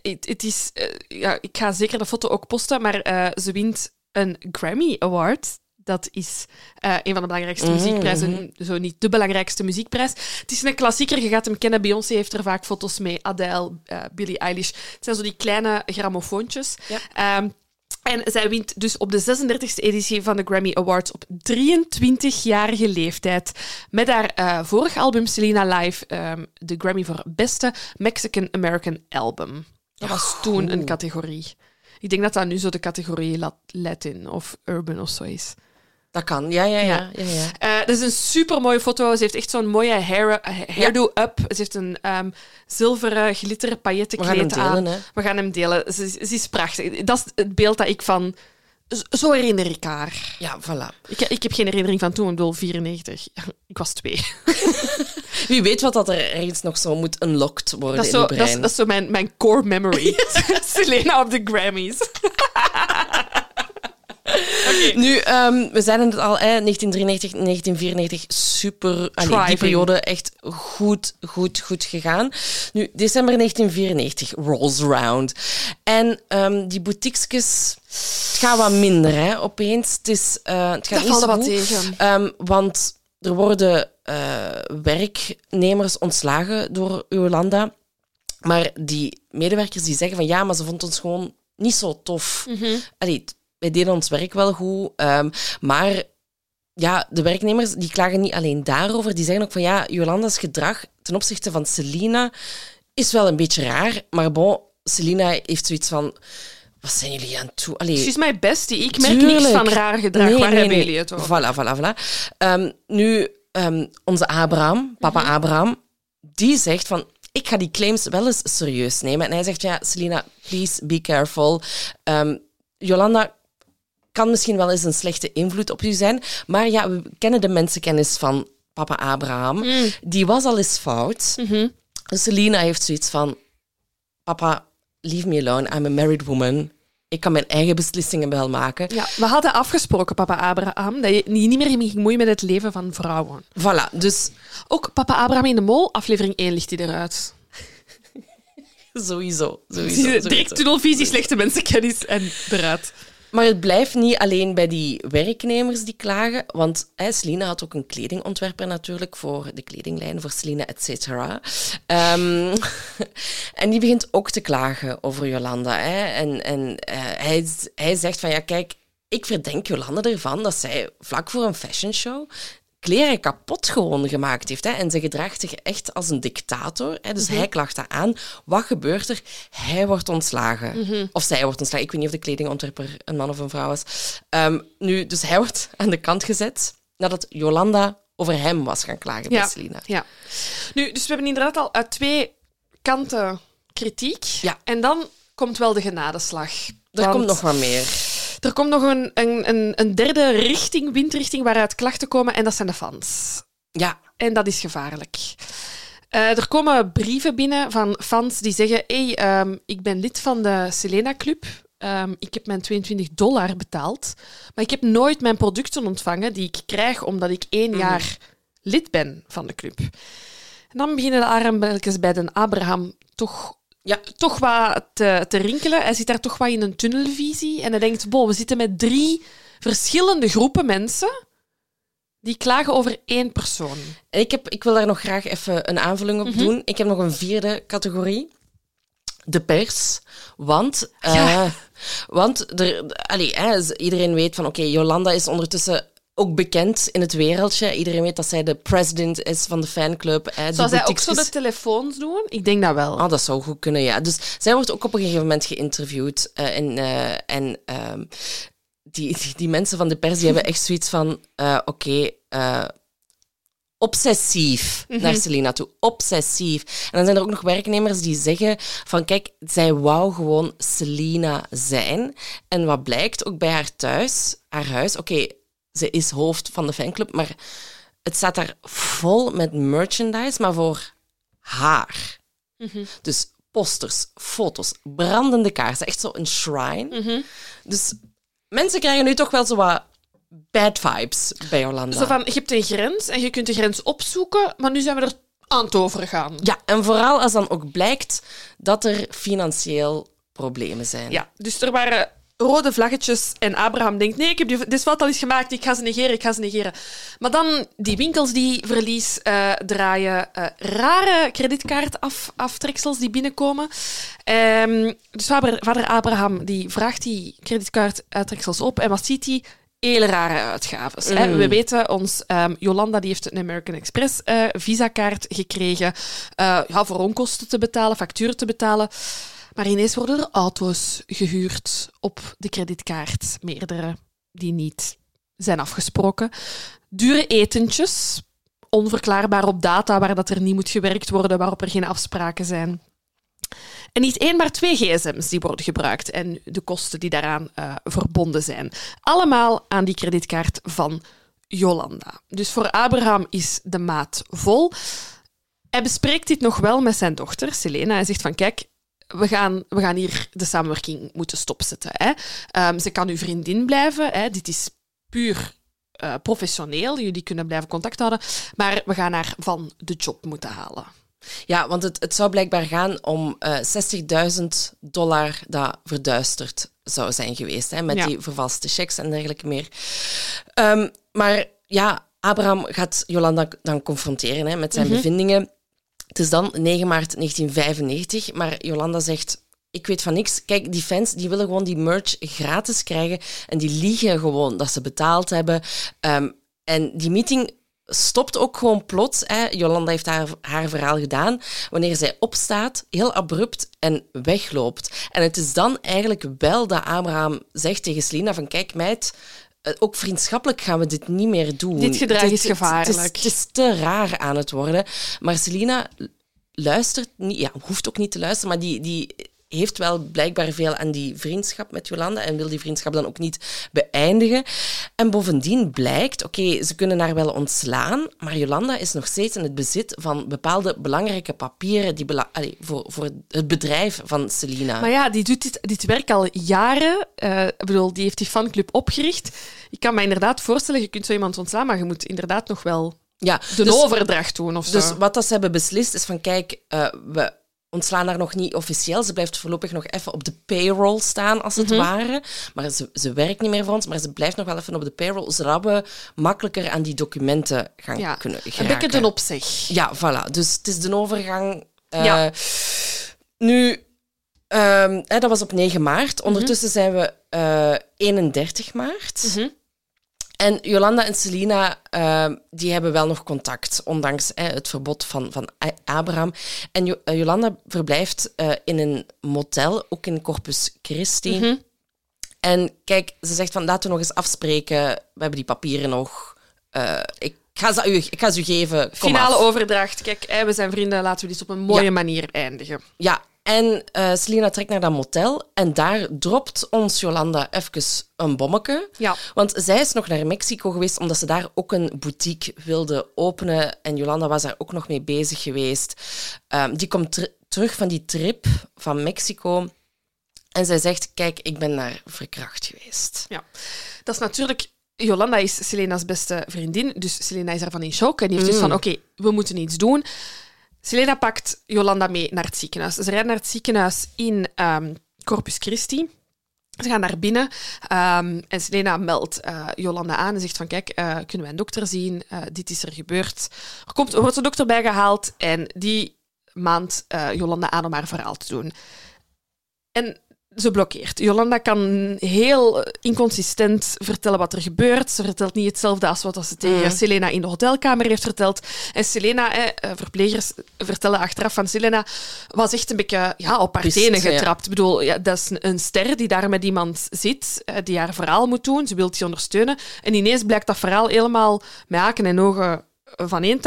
het, het is, eh, ja, ik ga zeker de foto ook posten, maar eh, ze wint een Grammy Award. Dat is eh, een van de belangrijkste Mhm, muziekprijzen. Zo niet de belangrijkste muziekprijs. Het is een klassieker, je gaat hem kennen. Beyoncé heeft er vaak foto's mee. Adele, eh, Billie Eilish. Het zijn zo die kleine grammofoontjes. Ja. Ehm, en zij wint dus op de 36e editie van de Grammy Awards op 23-jarige leeftijd. Met haar eh, vorig album Selena Live ehm, de Grammy voor beste Mexican American Album. Dat was toen een categorie. Ik denk dat dat nu zo de categorie Lat- Latin of Urban of zo is. Dat kan. Ja, ja, ja. ja, ja. Eh, dat is een super mooie foto. Ze heeft echt zo'n mooie hair, eh, hairdo up. Ze heeft een ehm, zilveren glitteren pailletten We gaan hem kleed aan. delen, hè. We gaan hem delen. Ze, is- ze is prachtig. Dat is het beeld dat ik van. Zo herinner ik haar. Ja, voilà. Ik, ik heb geen herinnering van toen, ik bedoel 94. *laughs* Ik was twee. *laughs* Wie weet wat dat er ergens nog zo moet unlocked worden Dat is in je dat brein. is, dat is zo mijn, mijn core memory. *laughs* Selena op de Grammys. Nu, ehm, we zeiden het al, hè, 1993, 1994, super... Allee, die periode echt goed, goed, goed gegaan. Nu, december 1994, rolls round. En ehm, die boutiquesjes, het gaat wat minder, hè, opeens. Het, is, eh, het gaat Dat niet valt zo wat tegen. Ehm, want er worden eh, werknemers ontslagen door Jolanda. Maar die medewerkers die zeggen van ja, maar ze vond ons gewoon niet zo tof. Allee, t- wij deden ons werk wel goed, ehm, maar ja, de werknemers die klagen niet alleen daarover. Die zeggen ook van ja, Jolanda's gedrag ten opzichte van Selina is wel een beetje raar. Maar bon, Selina heeft zoiets van... Wat zijn jullie aan het doen? Allee, She's my bestie. Ik merk niks Tuurlijk. van raar gedrag. Nee, Waar nee, hebben nee. jullie het over? Voilà, voilà, voilà. Ehm, nu, ehm, onze Abraham, papa Mhm. Abraham, die zegt van... Ik ga die claims wel eens serieus nemen. En hij zegt, ja, Selina, please be careful. Jolanda kan misschien wel eens een slechte invloed op u zijn. Maar ja, we kennen de mensenkennis van papa Abraham. Mm. Die was al eens fout. Dus Selina heeft zoiets van... Papa, leave me alone. I'm a married woman. Ik kan mijn eigen beslissingen wel maken. Ja, we hadden afgesproken, papa Abraham, dat je niet meer ging moeien met het leven van vrouwen. Voilà, dus Ook papa Abraham in de Mol, aflevering 1 ligt hij eruit. *laughs* sowieso. sowieso, Direct tunnelvisie, slechte mensenkennis en eruit. Maar het blijft niet alleen bij die werknemers die klagen, want hè, had ook een kledingontwerper natuurlijk voor de kledinglijn, voor Selina, et cetera. Ehm, *laughs* en die begint ook te klagen over Jolanda. En, en eh, hij, hij zegt van, ja kijk, ik verdenk Jolanda ervan dat zij vlak voor een fashionshow kleren kapot gewoon gemaakt heeft. Hè. En ze gedraagt zich echt als een dictator. Hè. Dus hij klaagt dat aan. Wat gebeurt er? Hij wordt ontslagen. Of zij wordt ontslagen. Ik weet niet of de kledingontwerper een man of een vrouw was. Ehm, nu, dus hij wordt *laughs* aan de kant gezet nadat Jolanda over hem was gaan klagen bij Ja. Selina. ja. Nu, dus we hebben inderdaad al uit twee kanten kritiek. Ja. En dan komt wel de genadeslag. Er Want komt nog wat meer. Er komt nog een, een, een, een derde richting, windrichting, waaruit klachten komen. En dat zijn de fans. Ja, En dat is gevaarlijk. Eh, er komen brieven binnen van fans die zeggen: hey, ehm, ik ben lid van de Selena Club. Ehm, ik heb mijn 22 dollar betaald. Maar ik heb nooit mijn producten ontvangen die ik krijg omdat ik één jaar lid ben van de club. En dan beginnen de armbelletjes bij de Abraham toch Ja. toch wat te, te rinkelen. Hij zit daar toch wat in een tunnelvisie. En hij denkt, bo, we zitten met drie verschillende groepen mensen die klagen over één persoon. Ik, heb, ik wil daar nog graag even een aanvulling op doen. Ik heb nog een vierde categorie. De pers. Want, eh, want er, allee, hè, iedereen weet van, oké, Jolanda is ondertussen ook bekend in het wereldje. Iedereen weet dat zij de president is van de fanclub. Hè, Zou zij ook zo de telefoons doen? Ik denk dat wel. Ah, dat zou goed kunnen, ja. Dus zij wordt ook op een gegeven moment geïnterviewd. eh, en eh, en ehm, die, die, die mensen van de pers die hebben echt zoiets van... eh, Oké, obsessief naar Selena toe. Obsessief. En dan zijn er ook nog werknemers die zeggen van... Kijk, zij wou gewoon Selena zijn. En wat blijkt, ook bij haar thuis, haar huis... Oké, ze is hoofd van de fanclub, maar het staat daar vol met merchandise, maar voor haar. Dus posters, foto's, brandende kaarsen. Echt zo een shrine. Dus mensen krijgen nu toch wel zo wat bad vibes bij Jolanda. Zo van, je hebt een grens en je kunt de grens opzoeken, maar nu zijn we er aan het overgaan. Ja, en vooral als dan ook blijkt dat er financieel problemen zijn. Ja, dus er waren rode vlaggetjes en Abraham denkt, nee, ik heb die, dit fout al eens gemaakt, ik ga ze negeren, ik ga ze negeren. Maar dan die winkels die verlies eh, draaien, eh, rare creditkaartaftreksels die binnenkomen. Ehm, dus vader, vader Abraham die vraagt die creditkaartuittreksels op en wat ziet hij? Hele rare uitgaves. Hè? We weten, ons ehm, Jolanda die heeft een American Express eh visa-kaart gekregen eh, ja, voor onkosten te betalen, facturen te betalen. Maar ineens worden er auto's gehuurd op de creditkaart, meerdere die niet zijn afgesproken. Dure etentjes, onverklaarbaar op data waar dat er niet moet gewerkt worden, waarop er geen afspraken zijn. En niet één, maar twee gsm's die worden gebruikt en de kosten die daaraan eh, verbonden zijn. Allemaal aan die creditkaart van Jolanda. Dus voor Abraham is de maat vol. Hij bespreekt dit nog wel met zijn dochter, Selena. Hij zegt van, kijk, we gaan, we gaan hier de samenwerking moeten stopzetten. Hè. Ehm, ze kan uw vriendin blijven. Hè. Dit is puur eh, professioneel. Jullie kunnen blijven contact houden. Maar we gaan haar van de job moeten halen. Ja, want het, het zou blijkbaar gaan om eh 60.000 dollar dat verduisterd zou zijn geweest. Hè, met Ja. die vervalste checks en dergelijke meer. Ehm, maar ja, Abraham gaat Jolanda dan confronteren hè, met zijn bevindingen. Het is dan 9 maart 1995, maar Jolanda zegt... Ik weet van niks. Kijk, die fans die willen gewoon die merch gratis krijgen. En die liegen gewoon dat ze betaald hebben. Ehm, en die meeting stopt ook gewoon plots. Hè. Jolanda heeft haar, haar verhaal gedaan. Wanneer zij opstaat, heel abrupt en wegloopt. En het is dan eigenlijk wel dat Abraham zegt tegen Selina van kijk meid, ook vriendschappelijk gaan we dit niet meer doen. Dit gedrag is het- gevaarlijk. Het is, het is te raar aan het worden. Maar Selina luistert niet, ja, hoeft ook niet te luisteren, maar die, die heeft wel blijkbaar veel aan die vriendschap met Jolanda en wil die vriendschap dan ook niet beëindigen. En bovendien blijkt, oké, ze kunnen haar wel ontslaan, maar Jolanda is nog steeds in het bezit van bepaalde belangrijke papieren die bela- allee, voor, voor het bedrijf van Selina. Maar ja, die doet dit, dit werk al jaren. Eh, ik bedoel, die heeft die fanclub opgericht. Ik kan me inderdaad voorstellen, je kunt zo iemand ontslaan, maar je moet inderdaad nog wel ja, de dus- overdracht doen of zo. Dus wat dat ze hebben beslist is van, kijk, eh, we ontslaan haar nog niet officieel. Ze blijft voorlopig nog even op de payroll staan, als het ware. Maar ze, ze werkt niet meer voor ons, maar ze blijft nog wel even op de payroll, zodat we makkelijker aan die documenten gaan ja, kunnen een geraken. een opzeg. Ja, voilà. Dus het is de overgang. eh, Ja. Nu, ehm, hè, dat was op 9 maart. Mhm. Ondertussen zijn we eh 31 maart. Mhm. En Jolanda en Selina, ehm, die hebben wel nog contact, ondanks het verbod van, van Abraham. En Jo- eh, Jolanda verblijft eh, in een motel, ook in Corpus Christi. Mhm. En kijk, ze zegt van, laten we nog eens afspreken. We hebben die papieren nog. Eh, ik, ga ze u, ik ga ze u geven. Kom Finale af. overdracht. Kijk, we zijn vrienden, laten we dit op een mooie Ja. manier eindigen. Ja, en eh Selina trekt naar dat motel en daar dropt ons Jolanda even een bommetje. Ja. Want zij is nog naar Mexico geweest omdat ze daar ook een boutique wilde openen. En Jolanda was daar ook nog mee bezig geweest. Ehm, die komt ter- terug van die trip van Mexico. En zij zegt, kijk, ik ben daar verkracht geweest. Ja, dat is natuurlijk. Jolanda is Selena's beste vriendin, dus Selena is daarvan in shock en die heeft dus van: oké, we moeten iets doen. Selena pakt Jolanda mee naar het ziekenhuis. Ze rijden naar het ziekenhuis in ehm, Corpus Christi. Ze gaan naar binnen ehm, en Selena meldt uh, Jolanda aan en zegt van kijk, uh, kunnen wij een dokter zien? Uh, dit is er gebeurd. Er, komt, wordt een dokter bijgehaald en die maand Jolanda aan om haar verhaal te doen. En ze blokkeert. Jolanda kan heel inconsistent vertellen wat er gebeurt. Ze vertelt niet hetzelfde als wat ze tegen mm. Selena in de hotelkamer heeft verteld. En Selena, eh, verplegers vertellen achteraf van Selena, was echt een beetje ja, op haar tenen getrapt. Ja. Ik bedoel, ja, dat is een ster die daar met iemand zit, eh, die haar verhaal moet doen. Ze wil die ondersteunen. En ineens blijkt dat verhaal helemaal met haken en ogen van Um,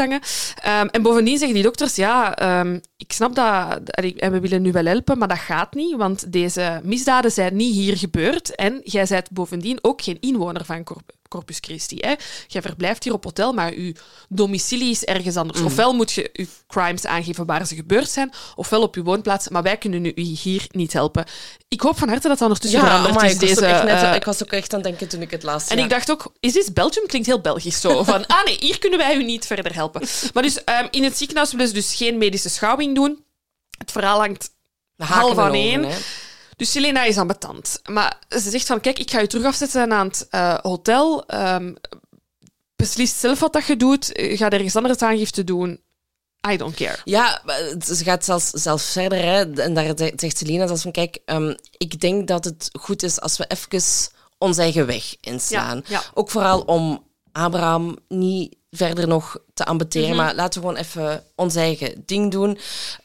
en bovendien zeggen die dokters, ja, um, ik snap dat, en we willen nu wel helpen, maar dat gaat niet, want deze misdaden zijn niet hier gebeurd en jij bent bovendien ook geen inwoner van Corpus Christi. Hè? Jij verblijft hier op hotel, maar je domicilie is ergens anders. Mm. Ofwel moet je je crimes aangeven waar ze gebeurd zijn, ofwel op je woonplaats, maar wij kunnen u hier niet helpen. Ik hoop van harte dat dat ondertussen ja, veranderd is. Ik, deze, was net, uh, ik was ook echt aan het denken toen ik het laatste. En ik dacht ook, is dit Belgium? Klinkt heel Belgisch zo. *laughs* Van, ah nee, hier kunnen wij u niet verder helpen. Maar dus um, in het ziekenhuis willen ze dus geen medische schouwing doen. Het verhaal hangt half aan één. Dus Selena is ambetant. Maar ze zegt van, kijk, ik ga je terug afzetten aan het uh, hotel. Um, beslist zelf wat dat je doet. Ga ergens anders aangifte doen. I don't care. Ja, ze gaat zelfs, zelfs verder. Hè. En daar zegt Selena zelfs van, kijk, um, ik denk dat het goed is als we even ons eigen weg inslaan. Ja, ja. Ook vooral om Abraham niet verder nog te ambeteren. Mhm. Maar laten we gewoon even ons eigen ding doen.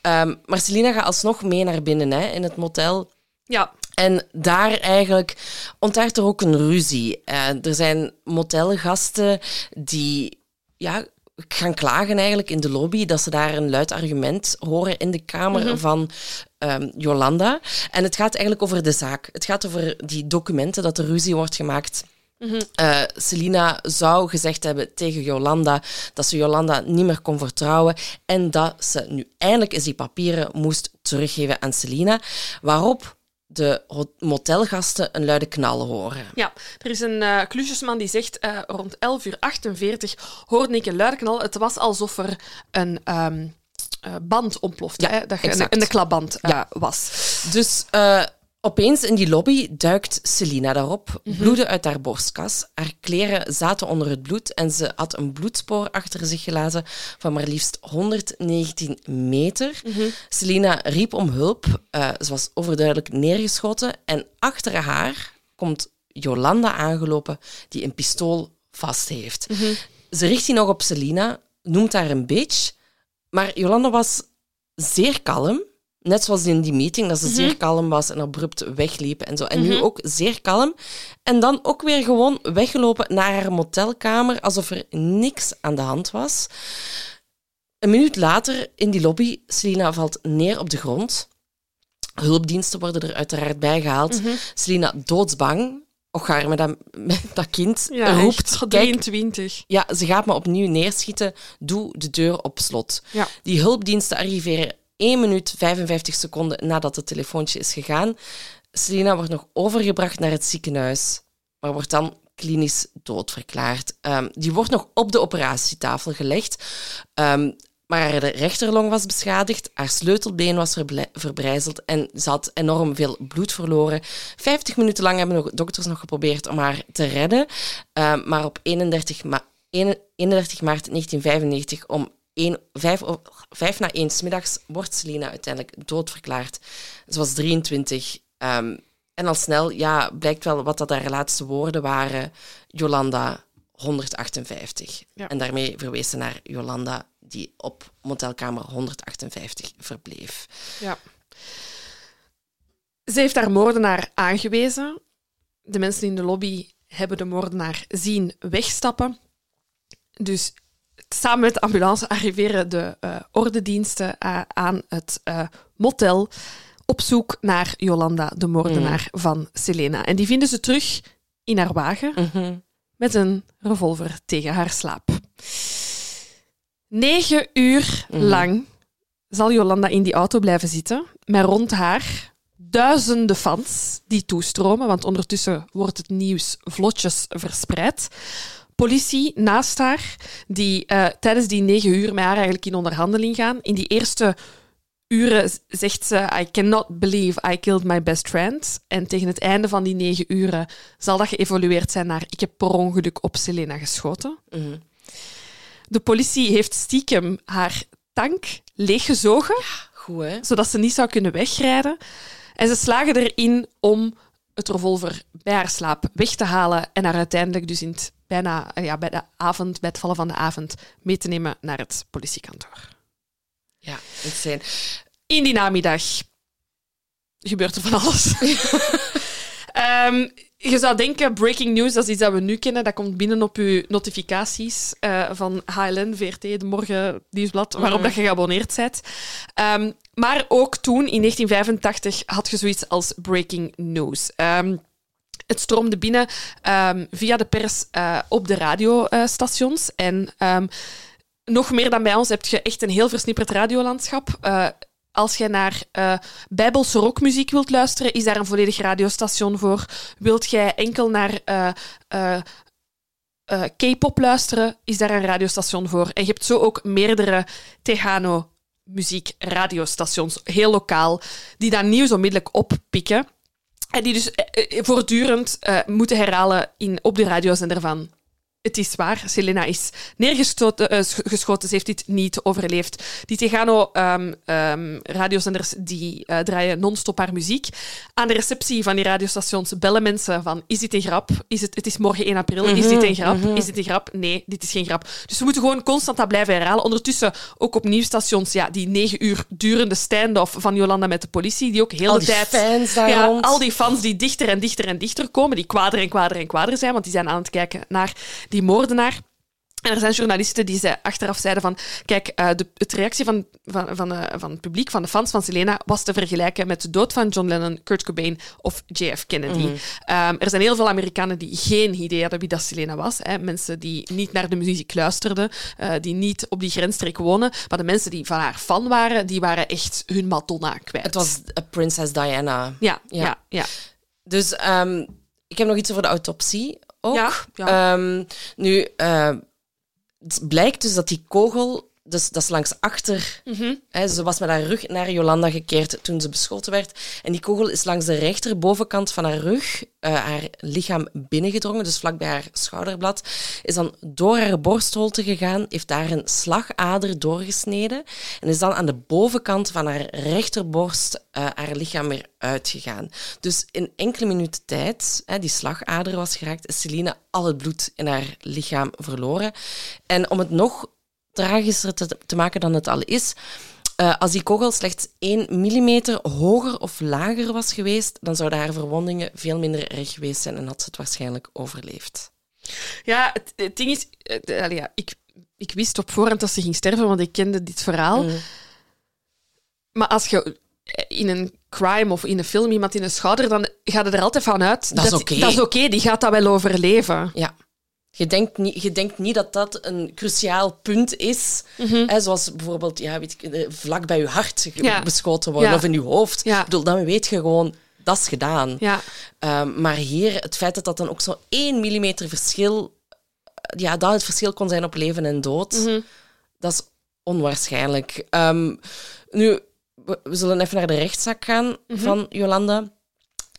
Um, maar Selina gaat alsnog mee naar binnen hè, in het motel. Ja. En daar eigenlijk ontstaat er ook een ruzie. Uh, er zijn motelgasten die ja, gaan klagen eigenlijk in de lobby dat ze daar een luid argument horen in de kamer mhm. van um, Jolanda. En het gaat eigenlijk over de zaak. Het gaat over die documenten dat er ruzie wordt gemaakt Mm Selina zou gezegd hebben tegen Jolanda dat ze Jolanda niet meer kon vertrouwen en dat ze nu eindelijk eens die papieren moest teruggeven aan Selina. Waarop de motelgasten een luide knal horen. Ja, er is een uh, klusjesman die zegt uh, rond 11 uur 48 hoorde ik een luide knal. Het was alsof er een um, uh, band ontplofte, ja, hè? dat je een, een ja. was. Dus Opeens in die lobby duikt Selina daarop, mm bloeden uit haar borstkas. Haar kleren zaten onder het bloed en ze had een bloedspoor achter zich gelaten van maar liefst 119 meter. Mm Selina riep om hulp. Uh, ze was overduidelijk neergeschoten en achter haar komt Jolanda aangelopen die een pistool vast heeft. Mhm. Ze richt die nog op Selina, noemt haar een bitch, maar Jolanda was zeer kalm. Net zoals in die meeting, dat ze zeer mhm. kalm was en abrupt wegliep en zo. En nu mhm. ook zeer kalm. En dan ook weer gewoon weggelopen naar haar motelkamer, alsof er niks aan de hand was. Een minuut later in die lobby, Selina valt neer op de grond. Hulpdiensten worden er uiteraard bijgehaald. Mm Selina doodsbang. Och, haar met dat, met dat kind ja, roept... 23. Ja, ze gaat me opnieuw neerschieten. Doe de deur op slot. Ja. Die hulpdiensten arriveren 1 minuut 55 seconden nadat het telefoontje is gegaan. Selina wordt nog overgebracht naar het ziekenhuis, maar wordt dan klinisch doodverklaard. Um, die wordt nog op de operatietafel gelegd. Um, maar haar rechterlong was beschadigd, haar sleutelbeen was verbrijzeld en ze had enorm veel bloed verloren. Vijftig minuten lang hebben dokters nog geprobeerd om haar te redden. Um, maar op 31, ma 31 maart 1995 om vijf, vijf na één smiddags wordt Selina uiteindelijk doodverklaard. Ze was 23. Um, en al snel ja, blijkt wel wat dat haar laatste woorden waren. Jolanda 158. En daarmee verwees ze naar Jolanda, die op motelkamer 158 verbleef. Ja. Ze heeft haar moordenaar aangewezen. De mensen in de lobby hebben de moordenaar zien wegstappen. Dus samen met de ambulance arriveren de uh, ordediensten uh, aan het uh, motel op zoek naar Jolanda, de moordenaar mm. van Selena. En die vinden ze terug in haar wagen mm -hmm. met een revolver tegen haar slaap. Negen uur mm. lang zal Jolanda in die auto blijven zitten, met rond haar duizenden fans die toestromen, want ondertussen wordt het nieuws vlotjes verspreid. Politie naast haar, die eh, tijdens die negen uur met haar eigenlijk in onderhandeling gaan. In die eerste uren zegt ze: I cannot believe I killed my best friend. En tegen het einde van die negen uren zal dat geëvolueerd zijn naar: Ik heb per ongeluk op Selena geschoten. Mhm. De politie heeft stiekem haar tank leeggezogen Goed, hè? zodat ze niet zou kunnen wegrijden. En ze slagen erin om het revolver bij haar slaap weg te halen en haar uiteindelijk dus in het bijna, eh, ja, bij de avond, bij het vallen van de avond, mee te nemen naar het politiekantoor. Ja, insane. In die namiddag gebeurt er van alles. *laughs* Ehm, je zou denken, breaking news, dat is iets dat we nu kennen. Dat komt binnen op uw notificaties eh, van HLN, VRT, de Morgen Nieuwsblad, waarop Mhm. dat je geabonneerd bent. Ehm, maar ook toen, in 1985, had je zoiets als breaking news. Ehm, het stroomde binnen ehm, via de pers eh, op de radiostations. en ehm, nog meer dan bij ons heb je echt een heel versnipperd radiolandschap. Eh, als je naar eh, bijbelse rockmuziek wilt luisteren, is daar een volledig radiostation voor. Wilt jij enkel naar K-pop luisteren, is daar een radiostation voor. En je hebt zo ook meerdere Tejano muziek radiostations, heel lokaal, die dat nieuws onmiddellijk oppikken. En die dus eh, eh, voortdurend eh, moeten herhalen in, op de radiozender van... Het is waar, Selena is neergeschoten, eh, sch- geschoten, ze heeft dit niet overleefd. Die Tegano ehm, ehm, radiozenders die eh, draaien non-stop haar muziek. Aan de receptie van die radiostations bellen mensen van is dit een grap? Is het, het is morgen 1 april, is dit een grap? Is dit een grap? Nee, dit is geen grap. Dus we moeten gewoon constant dat blijven herhalen. Ondertussen ook op nieuwsstations, ja, die negen uur durende stand-off van Jolanda met de politie, die ook heel Al de die tijd... fans daar ja, rond. al die fans die dichter en dichter en dichter komen, die kwader en kwader en kwader zijn, want die zijn aan het kijken naar die moordenaar. En er zijn journalisten die ze achteraf zeiden van... Kijk, eh, de, het reactie van, van, van, eh, van het publiek, van de fans van Selena, was te vergelijken met de dood van John Lennon, Kurt Cobain of JF Kennedy. Ehm, er zijn heel veel Amerikanen die geen idee hadden wie dat Selena was. Hè. Mensen die niet naar de muziek luisterden, eh, die niet op die grensstreek wonen. Maar de mensen die van haar fan waren, die waren echt hun Madonna kwijt. Het was Prinses Diana. Ja, Ja. ja, ja. Dus ehm, ik heb nog iets over de autopsie ook. Ja, ja. Ehm, nu, eh, het blijkt dus dat die kogel, dus dat is langs achter, Mhm. hè, ze was met haar rug naar Jolanda gekeerd toen ze beschoten werd. En die kogel is langs de rechterbovenkant van haar rug, eh, haar lichaam binnengedrongen, dus vlak bij haar schouderblad. Is dan door haar borstholte gegaan, heeft daar een slagader doorgesneden en is dan aan de bovenkant van haar rechterborst eh, haar lichaam weer uitgegaan. Dus in enkele minuten tijd, hè, die slagader was geraakt, is Celine al het bloed in haar lichaam verloren. En om het nog tragischer te, te maken dan het al is, eh, als die kogel slechts 1 millimeter hoger of lager was geweest, dan zouden haar verwondingen veel minder erg geweest zijn en had ze het waarschijnlijk overleefd. Ja, het, het ding is... eh, allee, ja, ik, ik wist op voorhand dat ze ging sterven, want ik kende dit verhaal. Mm. Maar als je in een crime of in een film iemand in de schouder, dan gaat het er altijd van uit... Dat is oké. Dat is oké, die gaat dat wel overleven. Ja. Je denkt, niet, je denkt niet dat dat een cruciaal punt is. Hè, zoals bijvoorbeeld ja, weet ik, eh, vlak bij je hart Ja. beschoten worden Ja. of in je hoofd. Ja. Ik bedoel, dan weet je gewoon, dat is gedaan. Ja. Ehm, maar hier, het feit dat dat dan ook zo 1 millimeter verschil... eh, Ja, dat het verschil kon zijn op leven en dood, Mhm. dat is onwaarschijnlijk. Ehm, nu, we, we zullen even naar de rechtszaak gaan Mhm. van Jolanda.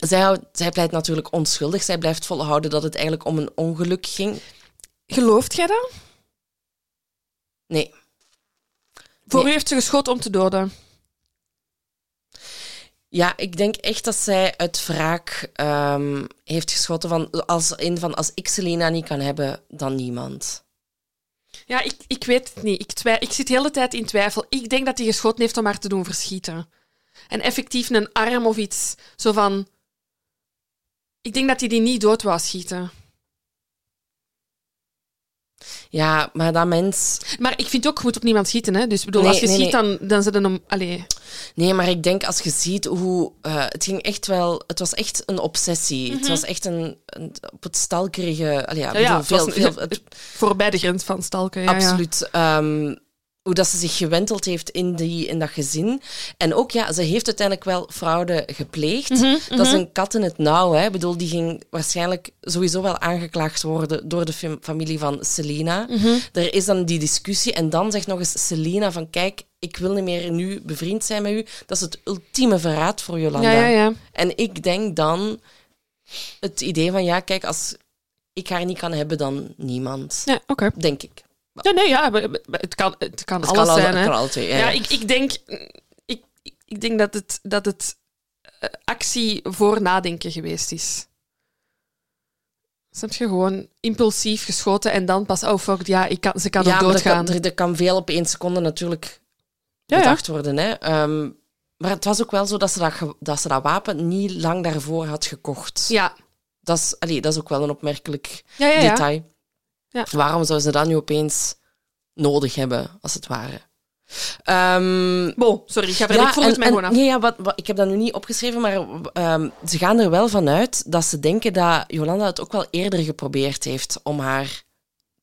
Zij, houdt- zij pleit natuurlijk onschuldig. Zij blijft volhouden dat het eigenlijk om een ongeluk ging. Gelooft jij dat? Nee. Voor Nee. u heeft ze geschoten om te doden. Ja, ik denk echt dat zij uit wraak ehm, heeft geschoten van als in van als ik Selena niet kan hebben, dan niemand. Ja, ik, ik weet het niet. Ik, twij- ik zit de hele tijd in twijfel. Ik denk dat hij geschoten heeft om haar te doen verschieten. En effectief een arm of iets. Zo van... Ik denk dat hij die niet dood wou schieten. Ja, maar dat mens. Maar ik vind ook, je moet op niemand schieten. Hè? Dus ik bedoel, Nee, als je nee, schiet, nee. dan, dan zit het hem... Allee. Nee, maar ik denk als je ziet hoe. eh, het ging echt wel. Het was echt een obsessie. Het was echt een, een op het stalkerige. allee, ja, Mhm. Ja, ja, bedoel, het veel, het- Voorbij de grens van stalken. Ja, ja. absoluut. ehm, hoe dat ze zich gewenteld heeft in, die, in dat gezin. En ook, ja, ze heeft uiteindelijk wel fraude gepleegd. Mhm, Dat is een kat in het nauw. Hè. Ik bedoel, die ging waarschijnlijk sowieso wel aangeklaagd worden door de fam- familie van Selena. Mhm. Er is dan die discussie. En dan zegt nog eens Selena van, kijk, ik wil niet meer nu bevriend zijn met u. Dat is het ultieme verraad voor Jolanda. Ja, ja, ja. En ik denk dan het idee van, ja, kijk, als ik haar niet kan hebben, dan niemand. Ja, oké. Denk ik. Ja, nee, ja, het kan, het kan Het alles kan, zijn, hè. kan twee. Ja, ik, ik denk, ik, ik- denk dat het, dat het eh, actie voor nadenken geweest is. Snap je? Gewoon impulsief geschoten en dan pas, oh fuck, ja, ik kan, ze kan ja, doodgaan. kan, er, er kan veel op één seconde natuurlijk Ja, ja. bedacht worden. Hè. Ehm, maar het was ook wel zo dat ze dat, dat ze dat wapen niet lang daarvoor had gekocht. Ja, Dat, is, allee, dat is ook wel een opmerkelijk ja, ja. ja. detail. Ja. Waarom zou ze dat nu opeens nodig hebben, als het ware? Ehm, Bon, sorry, ik ga verder. ik en- het mij gewoon af. Nee, ja, wat, wat- ik heb dat nu niet opgeschreven, maar ehm, ze gaan er wel vanuit dat ze denken dat Jolanda het ook wel eerder geprobeerd heeft om haar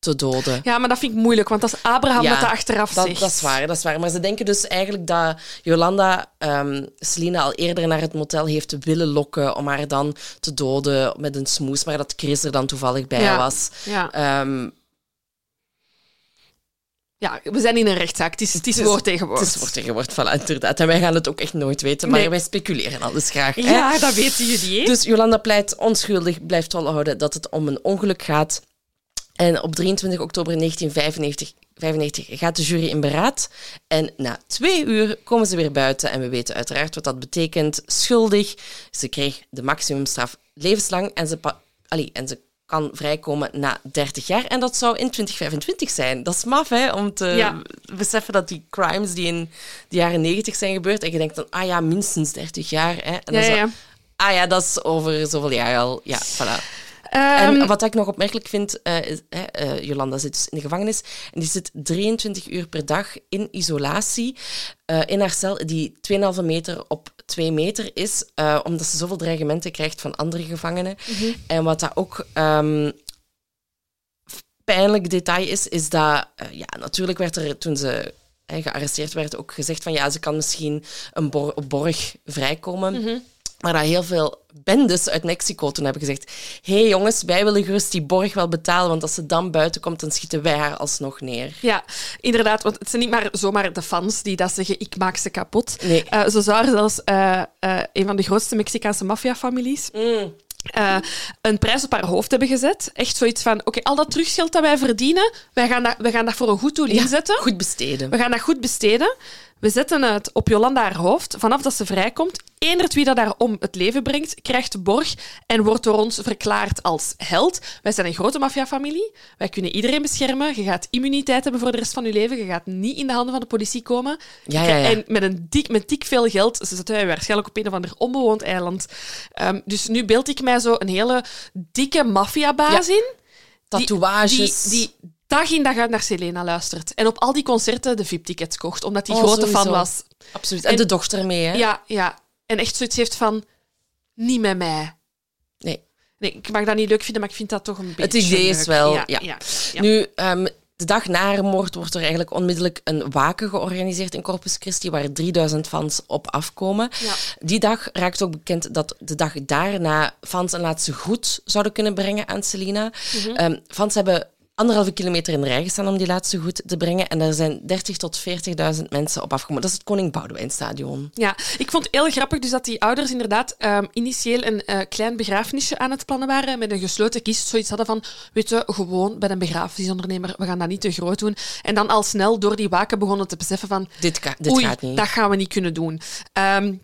te doden. Ja, maar dat vind ik moeilijk, want dat is Abraham Ja, dat dat achteraf Dat, zegt. dat is waar, dat is waar. Maar ze denken dus eigenlijk dat Jolanda ehm Selina al eerder naar het motel heeft willen lokken om haar dan te doden met een smoes, maar dat Chris er dan toevallig bij Ja. was. Ja. Ehm, ja, we zijn in een rechtszaak. Het is, het is woord tegen woord. het is woord tegen woord, voilà, inderdaad. En wij gaan het ook echt nooit weten, maar Nee. wij speculeren alles graag. hè. Ja, dat weten jullie, hè? Dus Jolanda pleit onschuldig, blijft volhouden dat het om een ongeluk gaat. En op 23 oktober 1995 95 gaat de jury in beraad. En na twee uur komen ze weer buiten. En we weten uiteraard wat dat betekent. Schuldig. Ze kreeg de maximumstraf levenslang. En ze, allee, en ze kan vrijkomen na 30 jaar. En dat zou in 2025 zijn. Dat is maf, hè? Om te Ja. beseffen dat die crimes die in de jaren 90 zijn gebeurd... En je denkt dan, ah ja, minstens 30 jaar. Hè? En dan Ja, ja. Ah ja, dat is over zoveel jaar al. Ja, voilà. Ehm, en wat ik nog opmerkelijk vind, eh, eh, Jolanda zit dus in de gevangenis en die zit 23 uur per dag in isolatie eh, in haar cel die 2,5 meter op 2 meter is, omdat ze zoveel dreigementen krijgt van andere gevangenen. Mhm. En wat dat ook ehm, pijnlijk detail is, is dat, ja, natuurlijk werd er toen ze gearresteerd werd ook gezegd van ja, ze kan misschien een bor- op borg vrijkomen. Mhm. Maar dat heel veel bendes uit Mexico toen hebben gezegd: hé hey jongens, wij willen gerust die borg wel betalen, want als ze dan buiten komt, dan schieten wij haar alsnog neer. Ja, inderdaad. Want het zijn niet maar zomaar de fans die dat zeggen, ik maak ze kapot. Nee. Eh, zo zou er zelfs eh, eh, een van de grootste Mexicaanse maffiafamilies Mm. een prijs op haar hoofd hebben gezet. Echt zoiets van, oké, al dat terugscheld dat wij verdienen, wij gaan dat, we gaan dat voor een goed doel Ja, inzetten. Goed besteden. We gaan dat goed besteden. We zetten het op Jolanda haar hoofd. Vanaf dat ze vrijkomt, eenderd wie dat daar om het leven brengt, krijgt borg en wordt door ons verklaard als held. Wij zijn een grote maffiafamilie. Wij kunnen iedereen beschermen. Je gaat immuniteit hebben voor de rest van je leven. Je gaat niet in de handen van de politie komen. Ja, ja, ja. En met, een dik, met dik veel geld ze zetten wij waarschijnlijk op een of ander onbewoond eiland. Ehm, dus nu beeld ik mij zo een hele dikke maffiabaas in. Tatoeages. Die, die dag in dag uit naar Selena luistert. En op al die concerten de VIP-tickets kocht, omdat hij Oh, grote sowieso. fan was. Absoluut. En, En- de dochter mee, hè? Ja, ja. En echt zoiets heeft van... Niet met mij. Nee. Nee, ik mag dat niet leuk vinden, maar ik vind dat toch een beetje Het idee is wel, Ja, ja. ja, ja. Nu, ehm, de dag na haar moord wordt er eigenlijk onmiddellijk een waken georganiseerd in Corpus Christi, waar 3000 fans op afkomen. Ja. Die dag raakt ook bekend dat de dag daarna fans een laatste groet zouden kunnen brengen aan Selina. Mhm. Ehm, fans hebben anderhalve kilometer in de rij gestaan om die laatste groet te brengen. En er zijn 30 tot 40.000 mensen op afgekomen. Dat is het Koning Boudewijnstadion. Ja, ik vond het heel grappig dus dat die ouders inderdaad ehm, initieel een eh, klein begrafenisje aan het plannen waren, met een gesloten kist, zoiets hadden van, weet je, gewoon bij een begrafenisondernemer, we gaan dat niet te groot doen. En dan al snel door die waken begonnen te beseffen van, Dit, ka- dit Oei, gaat niet. dat gaan we niet kunnen doen. Ehm,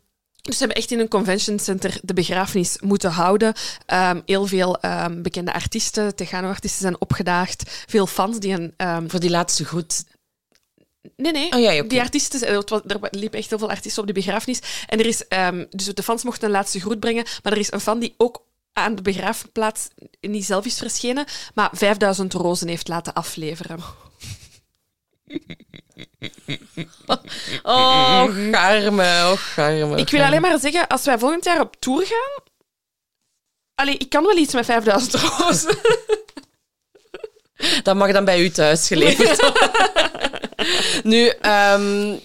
dus ze hebben echt in een convention center de begrafenis moeten houden. Ehm, heel veel ehm, bekende artiesten, Tegano-artiesten zijn opgedaagd. Veel fans die een... ehm, Voor die laatste groet. nee, nee. Oh ja, oké. Die artiesten, eh, er liepen echt heel veel artiesten op de begrafenis. En er is, dus de fans mochten een laatste groet brengen. Maar er is een fan die ook aan de begraafplaats niet zelf is verschenen, maar 5000 rozen heeft laten afleveren. *laughs* *laughs* Oh, garme, oh, garme. Ik wil alleen maar zeggen, als wij volgend jaar op tour gaan... Allee, ik kan wel iets met 5000 rozen. *laughs* Dat mag dan bij u thuis geleverd worden. nu, ehm,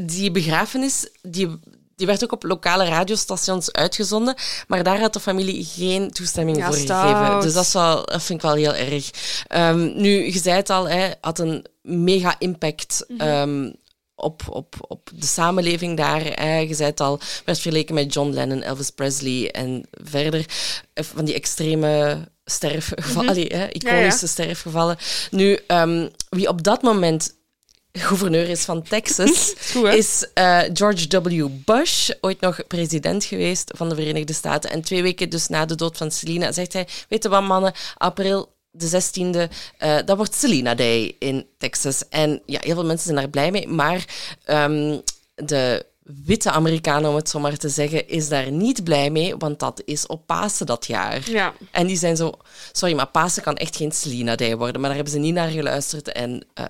die begrafenis, die, die werd ook op lokale radiostations uitgezonden, maar daar had de familie geen toestemming Ja, voor stout. gegeven. Dus dat, is wel, dat vind ik wel heel erg. Ehm, nu, je zei het al, hij had een mega impact Mhm. ehm, op, op, op de samenleving daar. Hè. Je zei het al, werd vergeleken met John Lennon, Elvis Presley en verder eh, van die extreme sterfgevallen, hè, iconische sterfgevallen. Nu, ehm, wie op dat moment gouverneur is van Texas, *laughs* goed, is eh, George W. Bush, ooit nog president geweest van de Verenigde Staten. En twee weken dus na de dood van Selena zegt hij, weet je wat mannen, april de 16e, eh, dat wordt Selena Day in Texas. En ja, heel veel mensen zijn daar blij mee, maar ehm, de witte Amerikanen, om het zo maar te zeggen, is daar niet blij mee, want dat is op Pasen dat jaar. Ja. En die zijn zo, sorry, maar Pasen kan echt geen Selena Day worden. Maar daar hebben ze niet naar geluisterd. En eh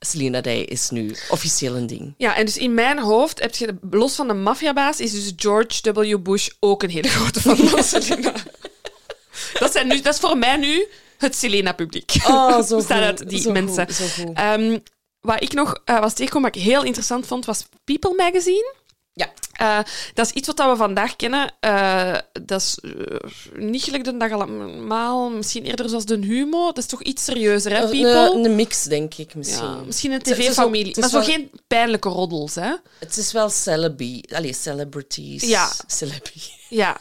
Selena Day is nu officieel een ding. Ja, en dus in mijn hoofd heb je, los van de maffiabaas, is dus George W. Bush ook een hele grote fan van *laughs* Selena. dat, zijn nu, dat is voor mij nu het Selena-publiek. Oh, zo *laughs* goed, uit die zo mensen. goed, zo goed. Ehm, wat ik nog eh, was tegengekomen, wat ik heel interessant vond, was People Magazine. Ja. Eh, dat is iets wat we vandaag kennen. Eh, dat is eh, niet gelijk de dag allemaal, misschien eerder zoals de humo. Dat is toch iets serieuzer, hè, People? Een, een mix, denk ik, misschien. ja, misschien een tv-familie. Maar zo wel- geen pijnlijke roddels, hè? Het is wel celebi, allee, celebrities. Ja. Celebi. Ja,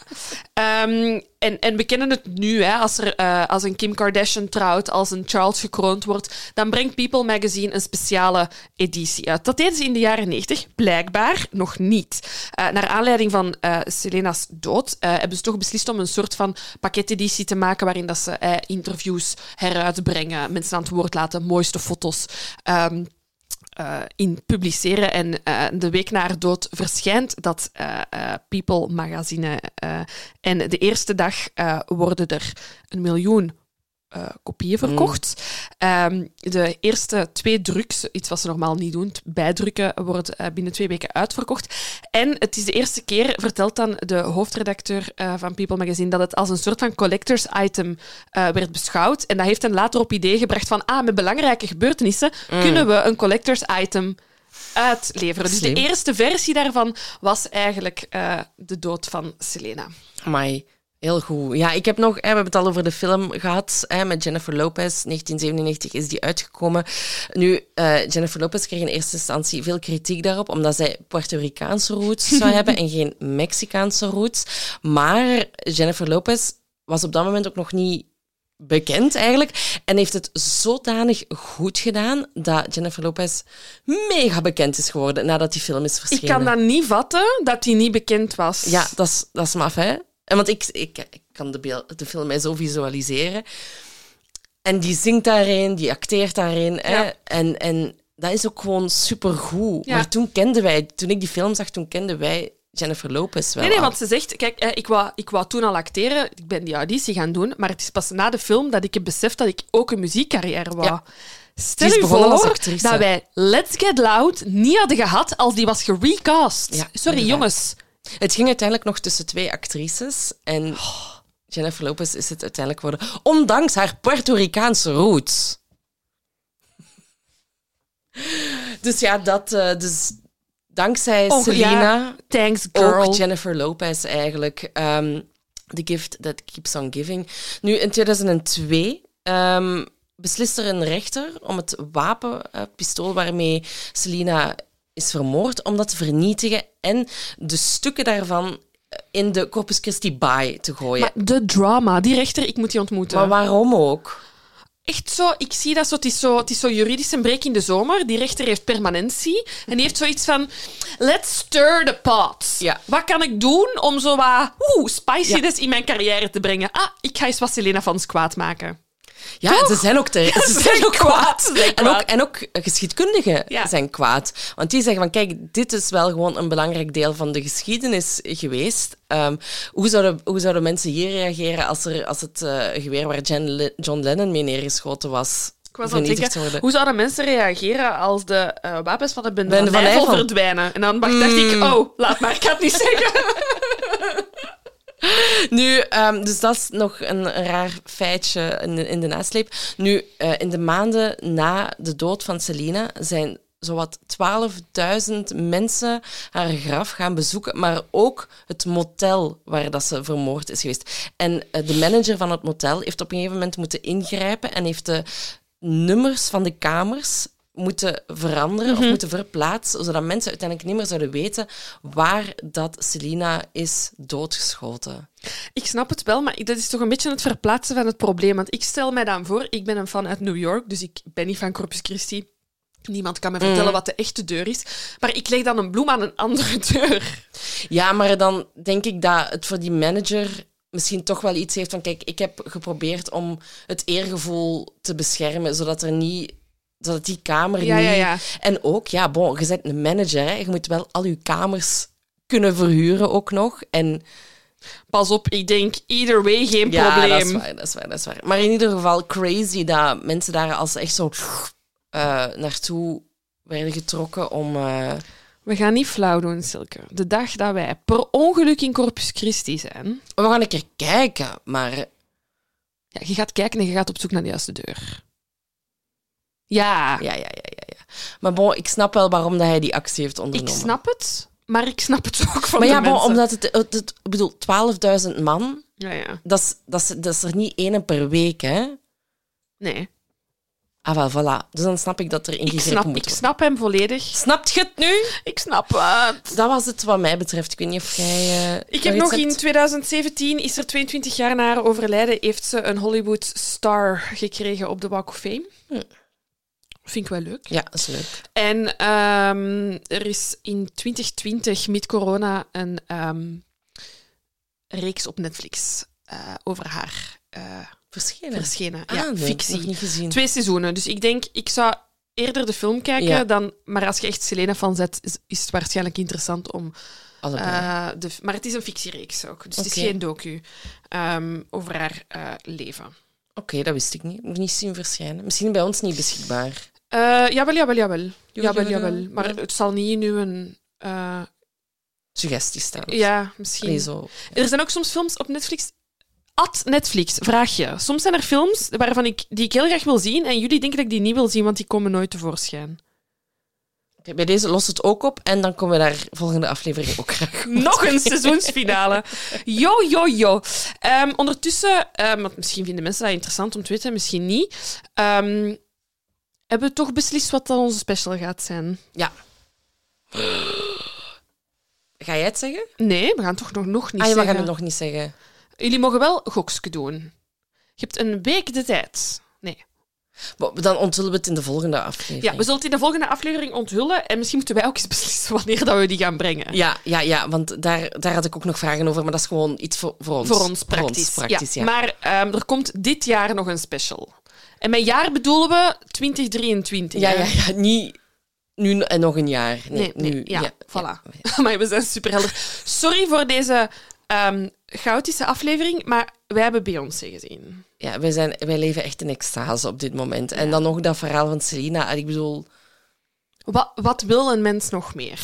Ehm, en, en we kennen het nu, hè, als, er, als een Kim Kardashian trouwt, als een Charles gekroond wordt, dan brengt People Magazine een speciale editie uit. Dat deden ze in de jaren 90, blijkbaar nog niet. Eh, naar aanleiding van eh, Selena's dood eh, hebben ze toch beslist om een soort van pakketeditie te maken waarin dat ze interviews heruitbrengen, mensen aan het woord laten, mooiste foto's. eh, in publiceren. En de week na haar dood verschijnt dat People magazine. en de eerste dag worden er een miljoen eh, kopieën verkocht. Ehm, de eerste twee drugs, iets wat ze normaal niet doen, bijdrukken, wordt eh, binnen twee weken uitverkocht. En het is de eerste keer, vertelt dan de hoofdredacteur eh, van People Magazine, dat het als een soort van collectors item werd beschouwd. En dat heeft hen later op idee gebracht van, ah, met belangrijke gebeurtenissen kunnen we een collectors item uitleveren. Dus de eerste versie daarvan was eigenlijk de dood van Selena. Amai, heel goed. Ja, ik heb nog, hè, we hebben het al over de film gehad hè, met Jennifer Lopez. 1997 is die uitgekomen. Nu, eh, Jennifer Lopez kreeg in eerste instantie veel kritiek daarop, omdat zij Puerto Ricaanse roots zou *laughs* hebben en geen Mexicaanse roots. Maar Jennifer Lopez was op dat moment ook nog niet bekend eigenlijk. En heeft het zodanig goed gedaan dat Jennifer Lopez mega bekend is geworden nadat die film is Ik verschenen. kan dat niet vatten, dat hij niet bekend was. Ja, dat is, dat is maf, hè? En want ik, ik, ik kan de, beeld, de film mij zo visualiseren. En die zingt daarin, die acteert daarin. Hè? En, en dat is ook gewoon supergoed. Ja. Maar toen kenden wij, toen ik die film zag, toen kenden wij Jennifer Lopez wel. Nee, nee, want ze zegt... Kijk, ik wou, ik wou toen al acteren. Ik ben die auditie gaan doen. Maar het is pas na de film dat ik heb beseft dat ik ook een muziekcarrière wou. Ja. Stel je voor dat wij Let's Get Loud niet hadden gehad als die was gerecast. Ja, Sorry, inderdaad. jongens. Het ging uiteindelijk nog tussen twee actrices. En Jennifer Lopez is het uiteindelijk geworden. Ondanks haar Puerto Ricaanse roots. Dus ja, dat... eh, dus dankzij Oh, Selena... ja. Thanks, girl. Ook Jennifer Lopez eigenlijk. ehm, The Gift That Keeps On Giving. Nu, in 2002 ehm, beslist er een rechter om het wapen, eh, pistool waarmee Selena is vermoord, om dat te vernietigen en de stukken daarvan in de Corpus Christi baai te gooien. Maar de drama, die rechter, ik moet die ontmoeten. Maar waarom ook? Echt zo, ik zie dat zo het, is zo, het is zo juridisch een break in de zomer. Die rechter heeft permanentie. En die heeft zoiets van, let's stir the pot. Ja. Wat kan ik doen om zo wat oeh, spiciness in mijn carrière te brengen? Ah, ik ga eens wat Selena fans kwaad maken. Ja, ze zijn ook, te, *laughs* ze zijn ook kwaad, kwaad. ze zijn En ook, en ook geschiedkundigen Ja. zijn kwaad. Want die zeggen van, kijk, dit is wel gewoon een belangrijk deel van de geschiedenis geweest. Ehm, hoe, zouden, hoe zouden mensen hier reageren als, er, als het eh, geweer waar John Lennon mee neergeschoten was, Ik was aan denken, hoe zouden mensen reageren als de eh, wapens van de bende van Nijvel. verdwijnen? En dan dacht ik, oh, laat maar, ik ga het niet zeggen. *laughs* *laughs* Nu, ehm, dus dat is nog een, raar feitje in de, in de nasleep. Nu, eh, in de maanden na de dood van Selena zijn zowat 12.000 mensen haar graf gaan bezoeken, maar ook het motel waar dat ze vermoord is geweest. En eh, de manager van het motel heeft op een gegeven moment moeten ingrijpen en heeft de nummers van de kamers moeten veranderen of moeten verplaatsen, zodat mensen uiteindelijk niet meer zouden weten waar dat Selina is doodgeschoten. Ik snap het wel, maar dat is toch een beetje het verplaatsen van het probleem. Want ik stel mij dan voor, ik ben een fan uit New York, dus ik ben niet van Corpus Christi. Niemand kan me vertellen wat de echte deur is. Maar ik leg dan een bloem aan een andere *laughs* deur. Ja, maar dan denk ik dat het voor die manager misschien toch wel iets heeft van kijk, ik heb geprobeerd om het eergevoel te beschermen, zodat er niet zodat die kamer Ja, niet... ja, ja. En ook, ja, bon, je bent een manager, hè. je moet wel al je kamers kunnen verhuren ook nog. En Pas op, ik denk either way geen ja, probleem. dat is waar, dat is waar, dat is waar. Maar in ieder geval crazy dat mensen daar als echt zo eh, naartoe werden getrokken om... eh, We gaan niet flauw doen, Silke. De dag dat wij per ongeluk in Corpus Christi zijn, we gaan een keer kijken, maar... ja, je gaat kijken en je gaat op zoek naar de juiste deur. Ja, Ja, ja, ja, ja, ja. Maar bon, ik snap wel waarom dat hij die actie heeft ik ondernomen. snap het, maar ik snap het *laughs* ook van Maar de ja, mensen. omdat het... het, het ik bedoel, 12.000 man, Ja, ja. dat is, dat, is, dat is er niet één per week, hè? Nee, Ah, wel, voilà. Dus dan snap ik dat er ik ingegrepen snap, moet ik snap hem volledig. Snapt je het nu? Ik snap het. Dat was het wat mij betreft. Ik weet niet of jij... eh, Ik heb nog in hebt? 2017, is er 22 jaar na haar overlijden, heeft ze een Hollywood star gekregen op de Walk of Fame. Hm. Vind ik wel leuk. Ja, dat is leuk. En ehm, er is in 2020, met corona, een ehm, reeks op Netflix eh, over haar eh, Verschenen. verschenen. Ah, ja, nee, fictie. niet gezien. Twee seizoenen. Dus ik denk, ik zou eerder de film kijken Ja. dan... Maar als je echt Selena van zet, is, is het waarschijnlijk interessant om... Eh, de, maar het is een fictiereeks ook. Dus het is geen docu ehm, over haar leven. Oké, dat wist ik niet. Nog niet zien verschijnen. Misschien bij ons niet beschikbaar. Eh, jawel, jawel, jawel. Jawel, jawel. Maar ja. het zal niet in uw... eh, Suggesties staan. ja, misschien. Allee, zo. Er zijn ook soms films op Netflix. At Netflix, vraag je. Soms zijn er films waarvan ik, die ik heel graag wil zien en jullie denken dat ik die niet wil zien, want die komen nooit tevoorschijn. Bij deze lost het ook op. En dan komen we daar volgende aflevering ook graag. Nog een seizoensfinale. Jo, jo, jo. Ondertussen, ehm, want misschien vinden mensen dat interessant om te weten, misschien niet. ehm, hebben we toch beslist wat dan onze special gaat zijn? Ja. *gasps* Ga jij het zeggen? Nee, we gaan toch nog, nog niet ah, ja, we zeggen. gaan het nog niet zeggen. Jullie mogen wel gokske doen. Je hebt een week de tijd. Nee. Maar Dan onthullen we het in de volgende aflevering. Ja, we zullen het in de volgende aflevering onthullen. En misschien moeten wij ook eens *laughs* beslissen wanneer dat we die gaan brengen. Ja, ja, ja, want daar, daar had ik ook nog vragen over, maar dat is gewoon iets voor, voor ons. Voor ons praktisch. praktisch, ja. Maar ehm, er komt dit jaar nog een special. En met jaar bedoelen we 2023. Ja, ja, ja, niet nu en nog een jaar. Nee, Nee, nee, nu. ja, voilà. *laughs* maar we zijn superhelder. Sorry voor deze ehm chaotische aflevering, maar wij hebben Beyoncé gezien. Ja, wij, zijn, wij leven echt in extase op dit moment. En dan nog dat verhaal van Selena. En Ik bedoel, Wat, wat wil een mens nog meer?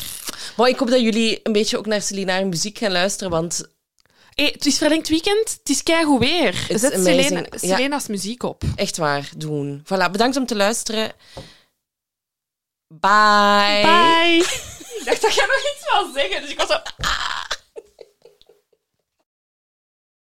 maar ik hoop dat jullie een beetje ook naar Selena haar muziek gaan luisteren, want Hey, het is verlengd weekend, het is keigoed weer. It's Zet. Selena, Ja. Selena's muziek op. echt waar, doen. Voilà, bedankt om te luisteren. Bye. Bye! *laughs* ik dacht dat jij nog iets wou zeggen, dus ik was zo...